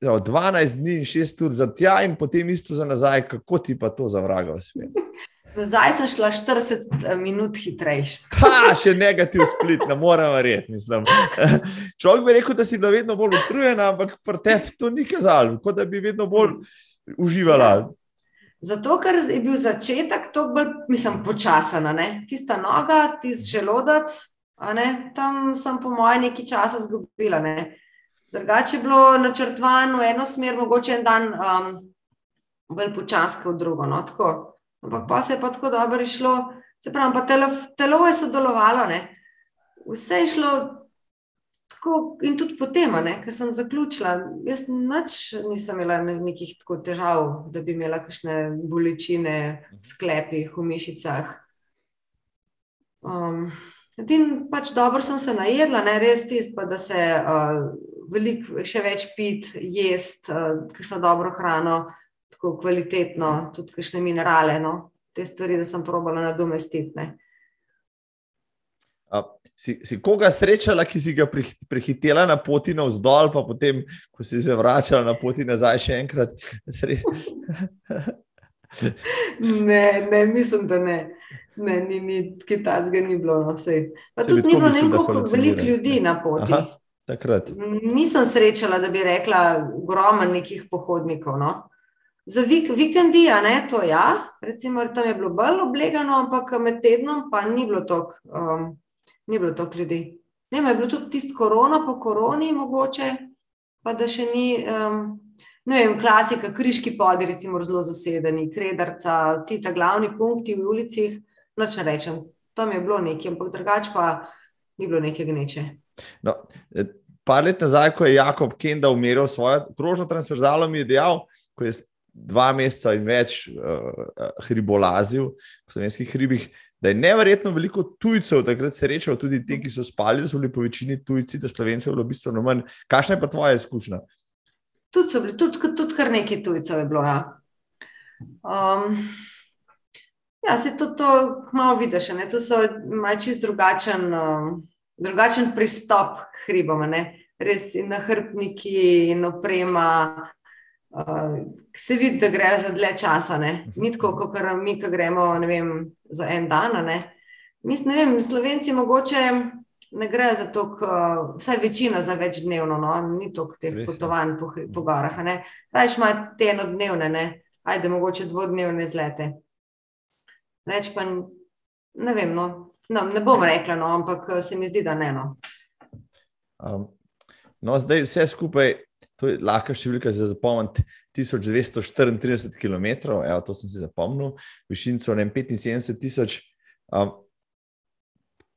12 dni in 6 ur za tja, in potem isto za nazaj, kako ti pa to zavraga v svet. Nazaj sem šla 40 eh, minut hitrejši. Ha, še negativ split, ne morem verjeti. Človek bi rekel, da si bila vedno bolj utrujena, ampak pri tebi to ni kazalo, kot da bi vedno bolj uživala. Ja. Zato, ker je bil začetek tako bolj, mislim, počasen. Tista noga, tisti želodec, tam sem po mojem nekaj časa izgubila. Ne? Drugače je bilo načrtovano v eno smer, mogoče en dan um, bolj počasno, v drugo. No, Ampak pa se je pa tako dobro išlo, se pravi, pa telo, telo je sodelovalo, ne? vse je šlo tako in tudi potem, ker sem zaključila. Jaz nič nisem imela nekih tako težav, da bi imela kakšne bolečine v sklepih, v mišicah. Um, Edin pač dobro sem se najedla, ne res tisto, da se uh, veliko še več pit, jest, uh, kakšno dobro hrano, tako kvalitetno, tudi kakšne minerale, no, te stvari, da sem probala nadomestiti. Si, si koga srečala, ki si ga prehitela na poti navzdol, pa potem, ko si se vračala na poti nazaj, še enkrat? ne, ne, mislim, da ne. Ne, ni, ni kitajskega ni bilo. No, pa tudi ni bilo nekako veliko ljudi na poti. Aha, takrat. Nisem srečala, da bi rekla, ogromno nekih pohodnikov. No. Za vik, vikendi, a ne to, ja, recimo, tam je bilo bolj oblegano, ampak med tednom pa ni bilo toliko um, ljudi. Ne, je bilo tudi tisto korona, po koroni, mogoče, pa da še ni. Um, Ne vem, klasika, križki podi, recimo, zelo zasedeni, kredarca, ti ta glavni punkti v ulicah noč rečem. Tam je bilo nekaj, ampak drugače pa ni bilo neke gneče. No, e, par let nazaj, ko je Jakob Kenda umiril svojo krožno transverzalo, mi je dejal, ko je dva meseca in več uh, hribolazil v slovenskih hribih, da je neverjetno veliko tujcev takrat srečal, tudi ti, ki so spali, da so bili po večini tujci, da slovencev je bilo bistveno manj. Kakšna je pa tvoja izkušnja? Tudi so bili, tudi, tudi kar nekaj tujcev je bilo. Ja. Um, Ja, se to, to malo vidiš. Ne? To so čist drugačen, uh, drugačen pristop k hribom. Ne? Res in nahrbniki in oprema. Uh, se vidi, da gre za dlje časa. Ne? Ni tako, kot mi, ki gremo vem, za en dan. Ne? Mislim, ne vem, Slovenci mogoče ne gre za to, uh, vsaj večina za več dnevno, no? ni toliko teh Res, potovanj po, po gorah. Rajš ima te enodnevne, ne? ajde, mogoče dvodnevne zlete. Več pa ne vem. No. No, ne bom rekla, no, ampak se mi zdi, da ne. No, um, no zdaj vse skupaj, to je lahka številka za zapomniti. 1234 km, evo, to sem si zapomnil, višinco 75 tisoč. Um,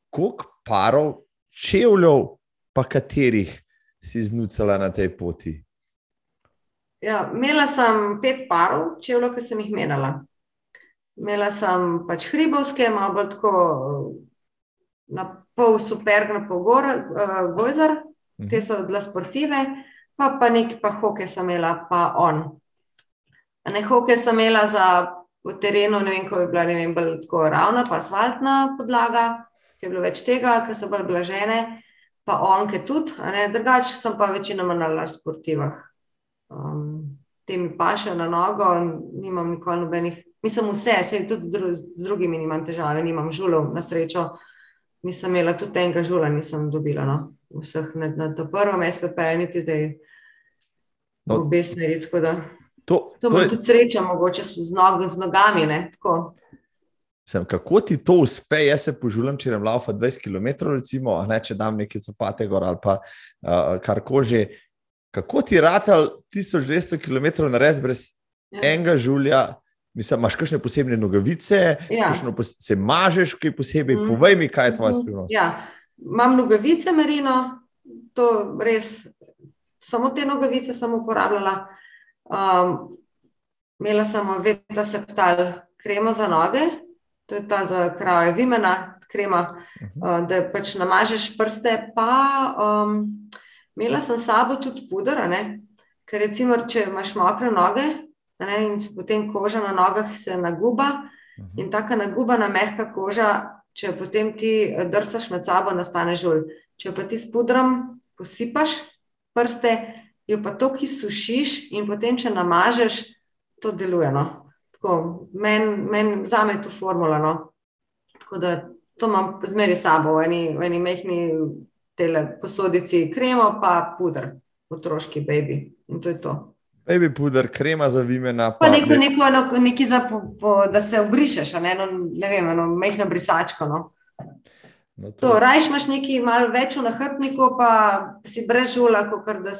koliko parov, čevljev, pa katerih si znucala na tej poti? Ja, imela sem pet parov čevljev, ki sem jih menjala. Imela sem pač hribovske, malo bolj tako na pol super, na pol gor, uh, gojzer, mhm. te so dla sportive, pa pa nekaj pa hoke sem imela, pa on. Ne hoke sem imela za v terenu, ne vem, ko je bila, ne vem, bolj tako ravna, pa asfaltna podlaga, ki je bilo več tega, ki so bolj blažene, pa onke tudi, drugače sem pa večinoma na sportivah. Um, temi paše na nogo, nimam nikoli nobenih Mislim, vse, se tudi dru, z drugimi nimam težave, nimam žulov, na srečo. Nisem imela tudi enega žula, nisem dobila. No. Vseh na, na to prvo SPP, niti zdaj v no, obe smeri. To, to, to je tudi sreča, mogoče z, nog, z nogami. Sem, kako ti to uspe, jaz se požulim, če grem laufa 20 km, recimo, ne, če dam nekaj copate gor ali pa uh, kar kože. Kako ti ratal 1200 km na res brez ja. enega žulja? Mislim, imaš kakšne posebne nogavice, ja. pos se mažeš, kaj posebej. Mm. Povej mi, kaj je tvoja mhm. skrivnost. Ja. Imam nogavice, Marino, to res, samo te nogavice sem uporabljala. Um, imela sem vedno septal kremo za noge, to je ta za krave vimena, krema, uh, da pač namažeš prste. Pa um, imela sem sabo tudi puder, ker recimo, če imaš mokre noge ne, in potem koža na nogah se naguba in taka nagubana mehka koža, če potem ti drsaš med sabo, nastane žul. Če pa ti s pudrom posipaš prste, jo pa to, ki sušiš in potem, če namažeš, to deluje. No? Meni men, za me je to formula. No? Tako da to imam zmeraj sabo, v eni, v eni mehki posodici kremo, pa puder, otroški baby. In to je to. Baby puder, krema za vimena. Pa, pa neko, neko, neko, neki za, po, po, da se obrišeš, ne, no, ne vem, eno mehko brisačko. No. No, to. To, rajš imaš nekaj malo več v nahrbniku, pa si brez žula, kot da,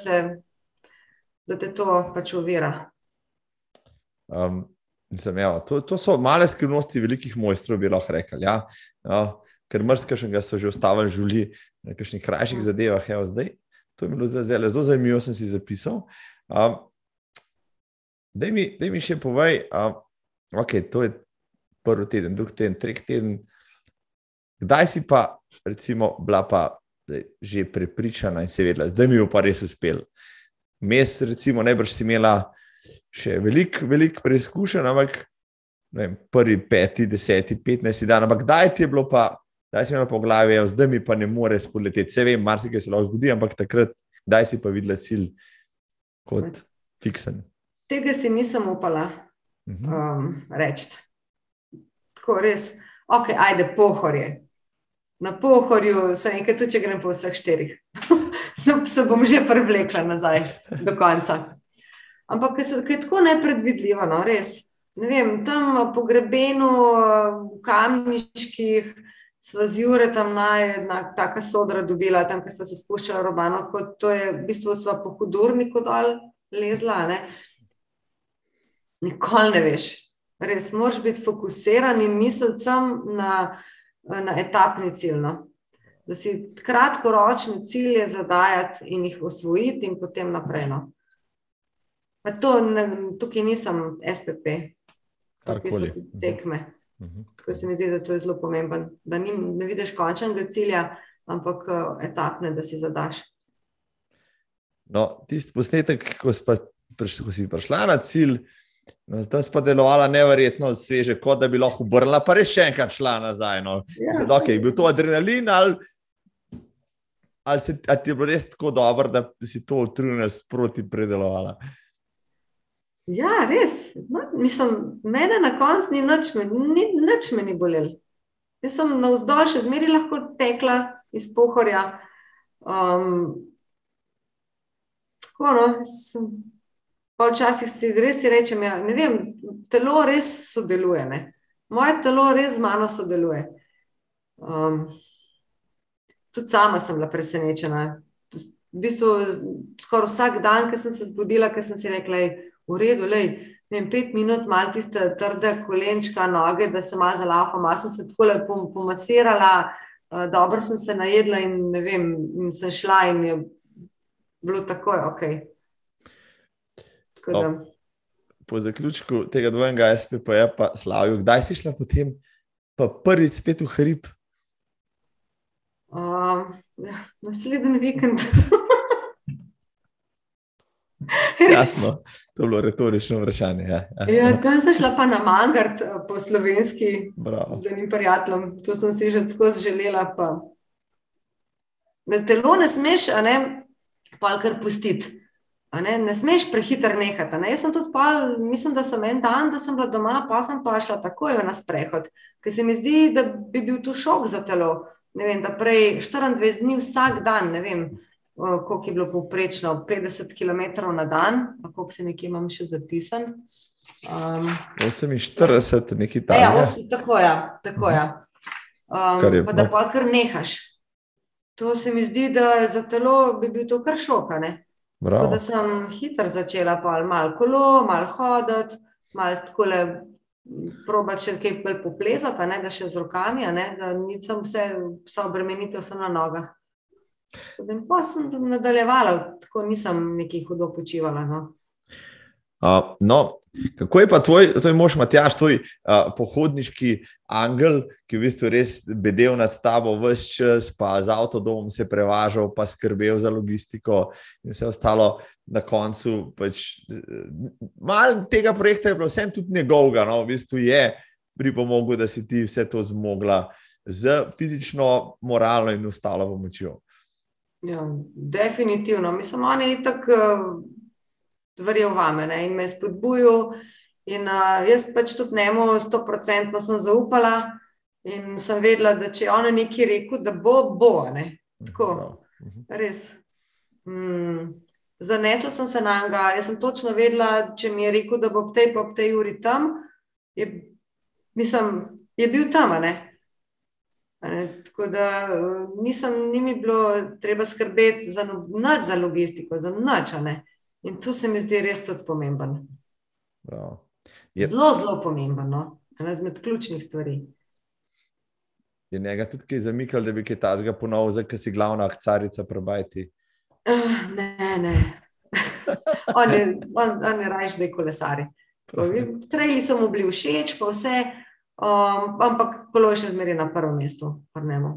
da te to pač uvira. Um, Mislim, ja, to, to so male skrivnosti velikih mojstrov, bi lahko rekli. Ja. Ja, ker mrzkašnega so že ostavili žuli na nekakšnih krajših zadevah. Evo, zdaj, to je bilo zdaj zelo zanimivo, sem si zapisal. Um, daj, mi, daj mi še povej, um, okay, to je prvi teden, drugi teden, tretji teden. Kdaj si pa, recimo, bila pa zdaj, že prepričana in se vedela, da mi je pa res uspel. Mes, recimo, najbrž si imela še veliko velik preizkušenj, ampak vem, prvi, peti, deseti, petnajsti dan. Ampak kdaj ti je bilo pa, da si imel po glavi, zdaj mi pa ne more spodleteti. Se vem, marsikaj se lahko zgodi, ampak takrat, kdaj si pa videla cilj kot fiksen. Tega si nisem upala mhm. um, reči. Tako res, ok, ajde, pohorje. Na pohorju se nekaj, tudi če grem po vseh štirih. No, se bom že prevlekla nazaj do konca. Ampak ki je tako nepredvidljivo, no, res. Ne vem, tam po grebenu, v kamniških, sva z Juretom najna taka sodra dobila, tam, ki sta se spuščala robano, kot to je, v bistvu sva po hudurniku dol lezla. Ne. Nikoli ne veš. Res, moraš biti fokusiran in misliti na, na etapni cilj. No. Da si kratkoročne cilje zadajati in jih osvojiti in potem naprej. No. Pa to, ne, tukaj nisem SPP, tukaj so tudi tekme. Mhm. Tako se mi zdi, da to je zelo pomembno, da ni, ne vidiš končnega cilja, ampak etapne, da si zadaš. No, tisti posnetek, ko, spa, priš, ko si prišla na cilj, no, tam si pa delovala nevrjetno sveže, kot da bi lahko obrnila, pa res še enkrat šla nazaj. No. Ja, Zdaj, okay, je bil to adrenalin ali, ali, se, ali ti je bilo res tako dobro, da si to utrujeno sproti predelovala? Ja, res. No, mislim, mene na koncu ni nič, ni, nič me ni bolelo. Jaz sem na vzdolj še zmeraj lahko tekla iz pohorja. Um, tako, no, sem, pa včasih si res rečem, ja, ne vem, telo res sodeluje. Ne? Moje telo res z mano sodeluje. Um, tudi sama sem bila presenečena. V bistvu, skoraj vsak dan, ko sem se zbudila, ko sem si rekla, v redu, lej, vem, pet minut, malo tiste trde kolenčka, noge, da se malo zalafa, malo sem se tako lepo pomasirala, dobro sem se najedla in vem, in sem šla in je bilo takoj ok. Da. Po zaključku tega dvojnega SPP-ja, pa slavijo, kdaj si šla potem, pa prvič spet v hrib? Uh, ja, naslednji vikend. Jasno, to je bilo retorično vprašanje. Ja, ja. Ja, tam sem šla pa na Mangard eh, po slovenski, z enim prijateljem, to sem si že skozi želela. Pa. Na telo ne smeš, a ne, pa kar pustiti. Ne, ne smeš prehiter nehati. Ne. Jaz sem tudi pal, mislim, da sem en dan, da sem bila doma, pa sem pa šla takoj na sprehod, ker se mi zdi, da bi bil to šok za telo. Ne vem, da prej 24 dni vsak dan, ne vem, koliko je bilo povprečno, 50 km na dan, koliko se nekje imam še zapisan. Um, 48, nekaj ja, ja, takega. os, tako je. Tako je. Um, je, pa da pa kar nehaš. To se mi zdi, da za telo bi bil to kar šoka. ne. Tako da sem hitro začela, pa malo kolo, malo hoditi, malo tako le probati še kaj bolj poplezati, ne, da še z rokami, ne, da nisem vse, vsa obremenitev sem na nogah. In Pa sem nadaljevala, tako nisem nekaj hudo počivala. No. Uh, no, kako je pa tvoj, tvoj mož Matjaš, tvoj uh, pohodniški angel, ki je v bistvu res bedel nad tabo vse čas, pa z avtodomom se prevažal, pa skrbel za logistiko in vse ostalo. Na koncu pač, malo tega projekta je bilo vsem tudi njegovega, no, v bistvu je pripomogel, da si ti vse to zmogla z fizično, moralno in ostalo pomočjo. Ja, definitivno. Mislim, on je tako verjel vame ne, in me je spodbujal. In uh, jaz pač tudi njemu stoprocentno sem zaupala in sem vedela, da če je on nekaj rekel, da bo, bo. Ne. Tako. Prav. Mhm. Res. Mm. Zanesla sem se na njega. Jaz sem točno vedela, če mi je rekel, da bo ob tej, pa ob tej uri tam. Je, mislim, je bil tam. Ne? Ne, tako da nisem, ni mi bilo treba skrbeti za, no- nič za logistiko, za nič. In to se mi zdi res tudi pomemben. Bravo. Je- Zelo, zelo pomemben. No? Ena izmed ključnih stvari. Je njega tudi kaj zamikal, da bi kaj tazga ponovil, zdaj, ker si glavna akcarica prebajti. Ah, Ne, ne. on je, on, on je raje zdaj kolesari. Trajli so mu bili všeč, pa vse, um, ampak kolo je še zmeraj na prvem mestu. pri njemu.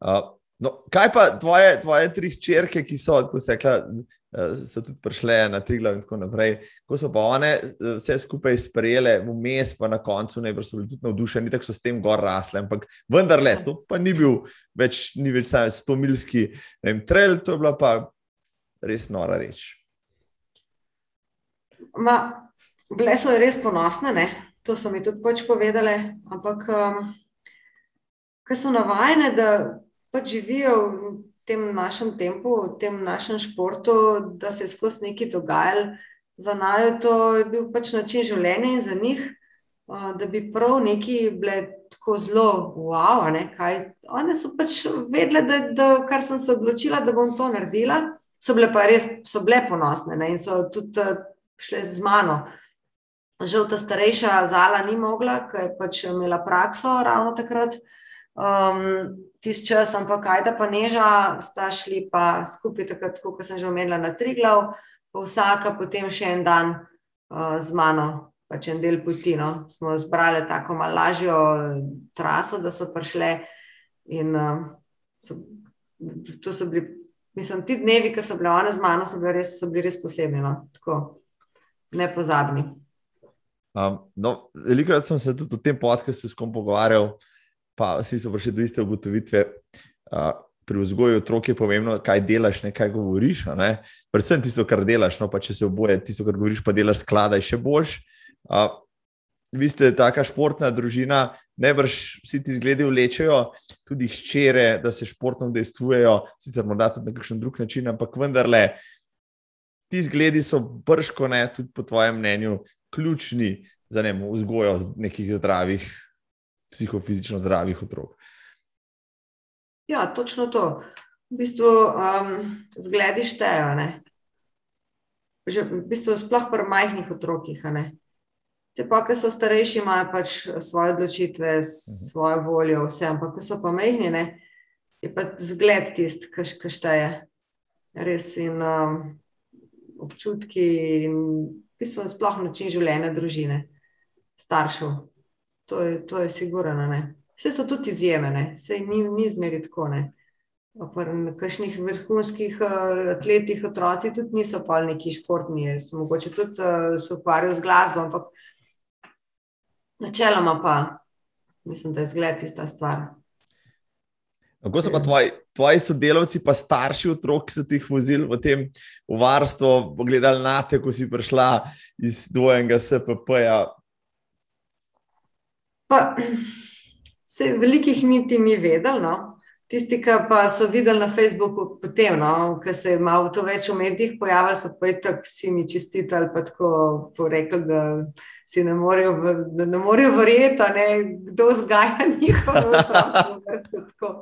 Uh, no, kaj pa tvoje, tvoje tri hčerke, ki so, tako se rekla, uh, so tudi prišle na Triglav in tako naprej. Ko so pa one uh, vse skupaj sprejele, vmes pa na koncu, ne, so bili tudi navdušeni, tako so s tem gor rasle. Ampak vendarle, to pa ni bil več, ni več samo 100 milski trail, to je bila pa res nora reč. Ma, bile so res ponosne, ne? to so mi tudi pač povedale, ampak um, ker so navajene, da pač živijo v tem našem tempu, v tem našem športu, da se je skozi nekaj dogajalo, za najo to je bil pač način življenja in za njih, uh, da bi prav neki bile tako zelo wow, ne, kaj. One so pač vedele, da, da kar sem se odločila, da bom to naredila, so bile pa res, so bile ponosne ne, in so tudi uh, šle z mano. Žal ta starejša Zala ni mogla, ker je pač imela prakso ravno takrat. Um, Tisti čas, ampak Kajda pa Neža sta šli pa skupaj, takrat, kot sem že omenila, na Triglav, pa vsaka potem še en dan uh, z mano, pač en del poti. No. Smo zbrali tako malo lažjo eh, traso, da so prišle in uh, so, to so bili, mislim, ti dnevi, ki so bile one z mano, so bili res, so bili res posebni, no. tako nepozabni. Um, no, veliko sem se tudi v tem podkastu s kom pogovarjal, pa vsi so prišli do iste ugotovitve. Uh, pri vzgoju otrok je pomembno, kaj delaš, ne kaj govoriš. a Ne? Predvsem tisto, kar delaš, no pa če se oboje, tisto, kar govoriš, pa delaš skladaj še boljš. Uh, vi ste taka športna družina, najbrž vsi ti zgledi vlečejo, tudi ščere, da se športno udejstvujejo, sicer morda tudi na kakšen drug način, ampak vendarle. Ti zgledi so brško ne, tudi po tvojem mnenju, ključni za ne, vzgojo nekih zdravih, psihofizično zdravih otrok. Ja, točno to. V bistvu um, zgledi štejejo. Že v bistvu sploh pri majhnih otrokih. Te pa, ki so starejši, imajo pač svoje odločitve, svojo voljo, vse, ampak ko so pa majhni, ne, je pa zgled tisti, ki šteje. Res in um, občutki, in v bistvu sploh način življenja družine, staršev. To je, to je sigurno. ne. Vse so tudi izjeme, ne. Sej ni, ni zmeri tako. Ne. Pri kakšnih vrhunskih uh, atletih otroci tudi niso pa neki športni, so mogoče tudi uh, se ukvarjajo z glasbo, ampak načeloma pa mislim, da je zgled tista stvar. Kako so pa tvoji, tvoji sodelavci, pa starši otrok, ki so ti jih vozili v tem v varstvo, pogledali na te, ko si prišla iz dvojenega SPP-ja? Pa se velikih niti ni vedel, no? Tisti, ki pa so videli na Facebooku, potem, no, ki se je malo to več v medijih pojavilo, so pa tako si mi čestitali, pa tako rekli, da si ne morejo, da ne morejo verjeti, ne, kdo zgaja njihovo vrsto.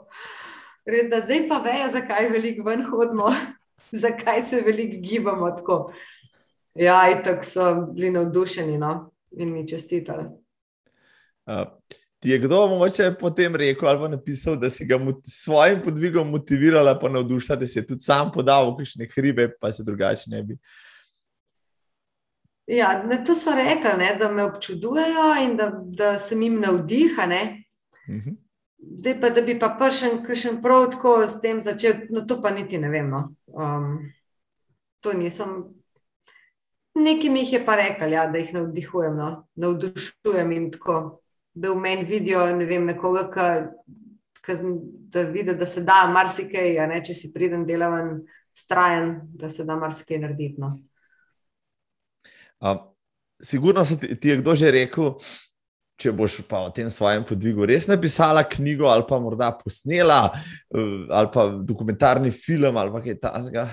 Zdaj pa vejo, zakaj veliko ven hodimo, zakaj se veliko gibamo tako. Ja, in tako so bili navdušeni no, in mi čestitali. Uh. Ti je kdo mogoče potem rekel ali napisal, da si ga s svojim podvigom motivirala, pa navdušila, da si tudi sam podal v kakšne hribe, pa se drugače ne bi. Ja, ne, to so rekli, ne, da me občudujejo in da, da sem jim navdiha. Uh mhm. -huh. Zdaj pa, da bi pa prišel še prav tako s tem začel, no to pa niti ne vem. No. Um, to nisem. Nekim jih je pa rekel, ja, da jih navdihujem, no. navdušujem jim tako da v meni vidijo ne vem, nekoga, ki da vidi, da se da marsikaj, ne, če si pridem delaven, strajen, da se da marsikaj narediti. No. Sigurno se ti, ti je kdo že rekel, če boš pa o tem svojem podvigu res napisala knjigo, ali pa morda posnela, eh, ali pa dokumentarni film, ali pa kaj takega.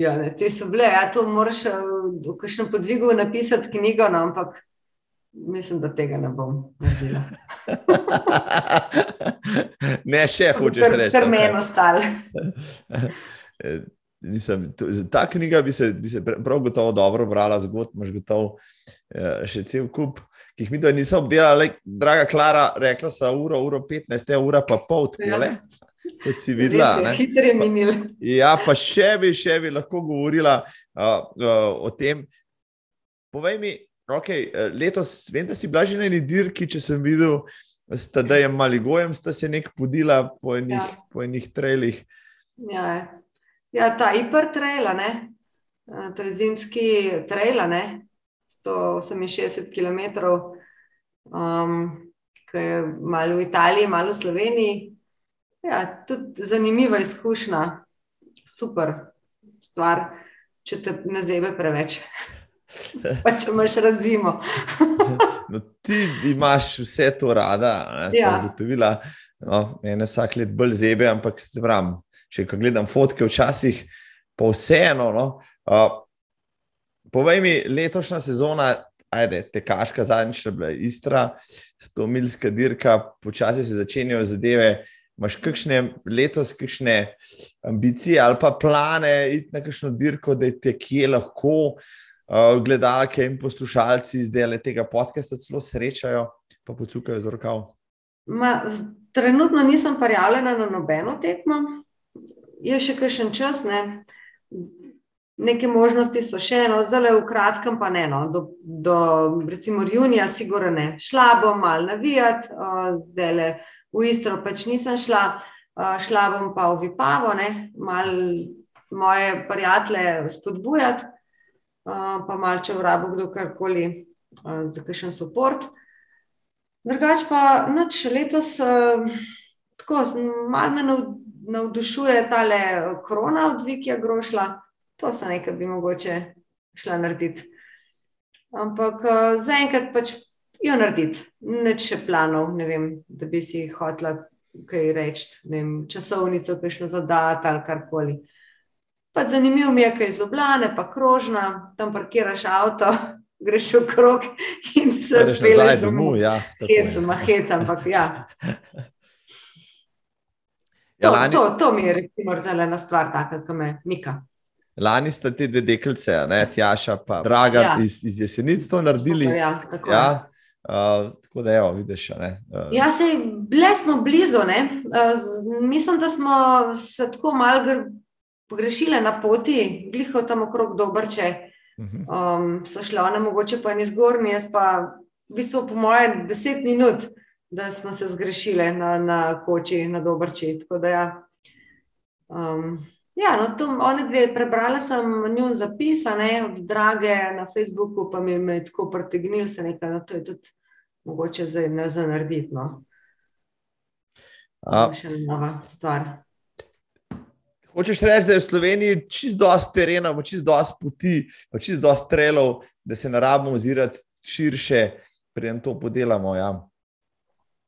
Ja, ne, te so bile, ja, to moraš eh, v kakšnem podvigu napisati knjigo, no, ampak Mislim, da tega ne bom naredila. ne, še hočeš reči. Ter meni ostale. Ta knjiga bi se, bi se prav gotovo dobro brala, zgodb imaš gotovo eh, še cel kup, ki jih mi da nisem obdelala. Draga Klara, rekla sem uro, uro 15, ura pa pol, tako le. Ja. Kot si videla. Hitro je minil. Ja, pa še bi, še bi lahko govorila uh, uh, o tem. Povej mi, Okay, eh, letos, vem, da si bila že na eni dirki, če sem videl, da je tam ali gojem, sta se nek podila po enih, ja. po enih trailih. Ja, ja ta hipertrail, eh, to je zimski trail, 168 km, um, ki je malo v Italiji, malo v Sloveniji. Ja, tudi zanimiva izkušnja, super stvar, če te ne zebe preveč. Pa če imaš rad zimo. no, ti imaš vse to rada, ne ja. sem ugotovila. No, mene vsak let bolj zebe, ampak se pravim, če gledam fotke, včasih pa vseeno. No, uh, povej mi, letošnja sezona, ajde, tekaška zadnjič je bila istra, sto milska dirka, počasi se začenjajo zadeve. Imáš kakšne letos, kakšne ambicije ali pa plane, iti na kakšno dirko, da te kje lahko uh, uh, gledalke in poslušalci zdaj tega podcasta celo srečajo, pa pocukajo z rokav? Ma, trenutno nisem prijavljena na nobeno tekmo, je še kakšen čas. Ne? Neke možnosti so še eno, zelo v kratkem, pa ne. No. Do, do recimo junija, sigurno ne. Šla bom malo navijati, uh, zdaj le v Istro, pač nisem šla, uh, šla bom pa v Vipavo, malo moje prijatelje spodbujati pa malce v rabu, kdo karkoli za kakšen support. Drugač pa noč letos, tako malo me navdušuje ta le korona od Vikija Grošla, to se nekaj bi mogoče šla narediti. Ampak zaenkrat pač jo narediti, neč še planov, ne vem, da bi si hotla kaj reči, ne vem, časovnico, kakšno zadati ali karkoli. Pa zanimivo mi je, kaj je zlobljene, pa krožna, tam parkiraš avto, greš v krog in se odpeleš domov. Ja, hecam, hecam, ampak ja. ja to, lani... to, to mi je recimo zelo ena stvar, taka, ki me mika. Lani ste te dve deklice, ne, Tjaša pa Draga ja. iz, iz jesenic to naredili. Super, ja, tako, ja. Uh, tako da, evo, vidiš. Uh. Ja, se bile smo blizu. Uh, mislim, da smo se tako malo pogrešile na poti, gliho tam okrog Dobrče, mhm. um, so šle one mogoče pa ni zgornji, jaz pa v bistvu po moje deset minut, da smo se zgrešile na, na koči, na Dobrči. Tako da ja. Um, Ja, no, to, one dve, prebrala sem njun zapis, ne, od Drage na Facebooku, pa mi je tako pritegnil se nekaj, no, to je tudi mogoče zdaj ne za narediti. No. Še ena nova stvar. Hočeš reči, da je v Sloveniji čisto dosti terena, čisto dosti poti, čisto dosti strelov, da se ne rabimo ozirati širše, preden to podelamo. Ja.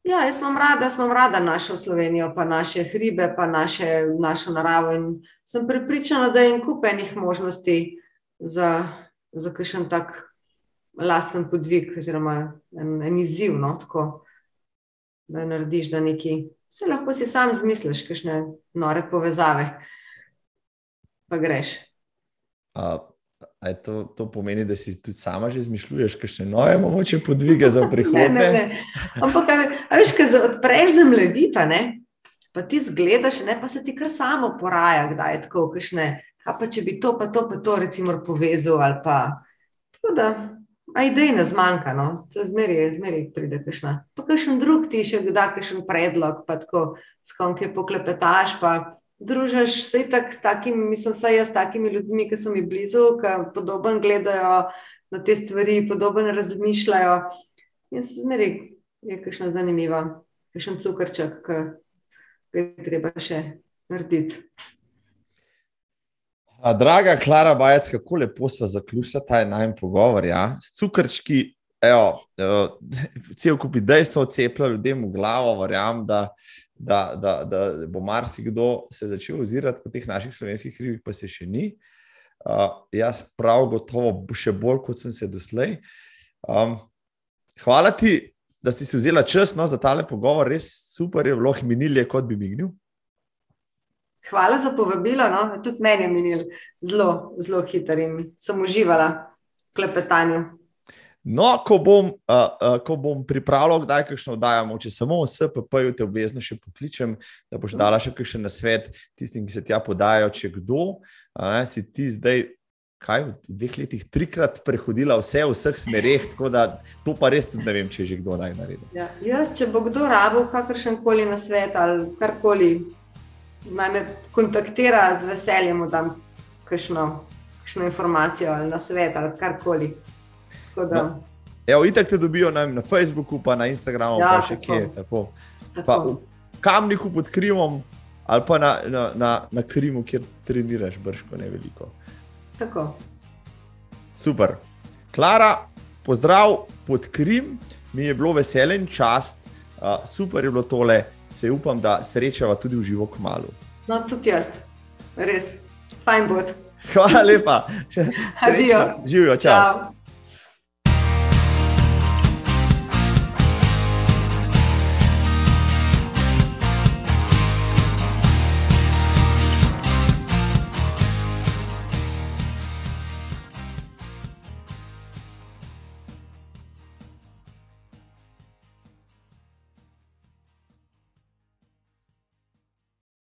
Ja, jaz imam rada, imam rada našo Slovenijo, pa naše hribe, pa naše, našo naravo. In sem pripričana, da je en kup enih možnosti za, za kakšen tak lasten podvig, oziroma en, en izziv. No, tako, da narediš, da neki. Se lahko si sam zmisliš, kakšne nore povezave, pa greš. Uh, To, to pomeni, da si tudi sama že izmišljuješ, kaj še nove, mogoče podvige za prihodnje. ne, ne, ne. Ampak, veš, kaj odpreš zemljevita, pa ti zgledaš, ne, pa se ti kar samo poraja, kdaj je tako, kakšne. Kaj pa če bi to, pa to, pa to, recimo, povezal ali pa. Tako da, a idej ne zmanjka, no, zmeri, zmeri pride kakšna. Pa kakšen drug ti še da kakšen predlog, pa tako, s kom ki poklepetaš, pa družiš se tako s takimi, mislim, vsaj jaz s takimi ljudmi, ki so mi blizu, ki podobno gledajo na te stvari, podobno razmišljajo. In se zmeri, je kakšna zanimiva, kakšen cukrček, ki ga je treba še narediti. Draga Klara Bajec, kako lepo smo zaključili ta najmen pogovor. Ja? S cukrčki, evo, cel kup idej so odcepili ljudem v glavo, verjamem, da da, da, da bo marsikdo se začel ozirati po teh naših slovenskih hribih, pa se še ni. Uh, jaz prav gotovo, še bolj kot sem se doslej. Um, hvala ti, da si si vzela čas no, za tale pogovor, res super je bilo, minil je kot bi mignil. Hvala za povabilo, no. tudi meni je minil zelo, zelo hiter in sem uživala v klepetanju. No, ko bom, uh, uh, ko bom pripravljal, kdaj kakšno oddajo, če samo v SPP-ju te obvezno še pokličem, da boš dala še kakšen nasvet tistim, ki se tja podajo, če kdo. Uh, si ti zdaj, kaj v dveh letih, trikrat prehodila vse v vseh smereh, tako da to pa res ne vem, če je že kdo naj naredi. Ja, jaz, če bo kdo rabil kakršen koli nasvet ali karkoli, naj me kontaktira z veseljem, da dam kakšno, kakšno informacijo ali nasvet ali karkoli. No, evo, itak te dobijo na, na Facebooku, pa na Instagramu, ja, pa še kje. Tako. Pa v kamniku pod Krimom ali pa na, na, na, na Krimu, kjer treniraš brško ne veliko. Tako. Super. Klara, pozdrav pod Krim, mi je bilo veselen čast, uh, super je bilo tole, se upam, da srečava tudi v živo kmalu. No, tudi jaz, res, fajn bod. Hvala lepa. Adijo. Živijo, čau. čau.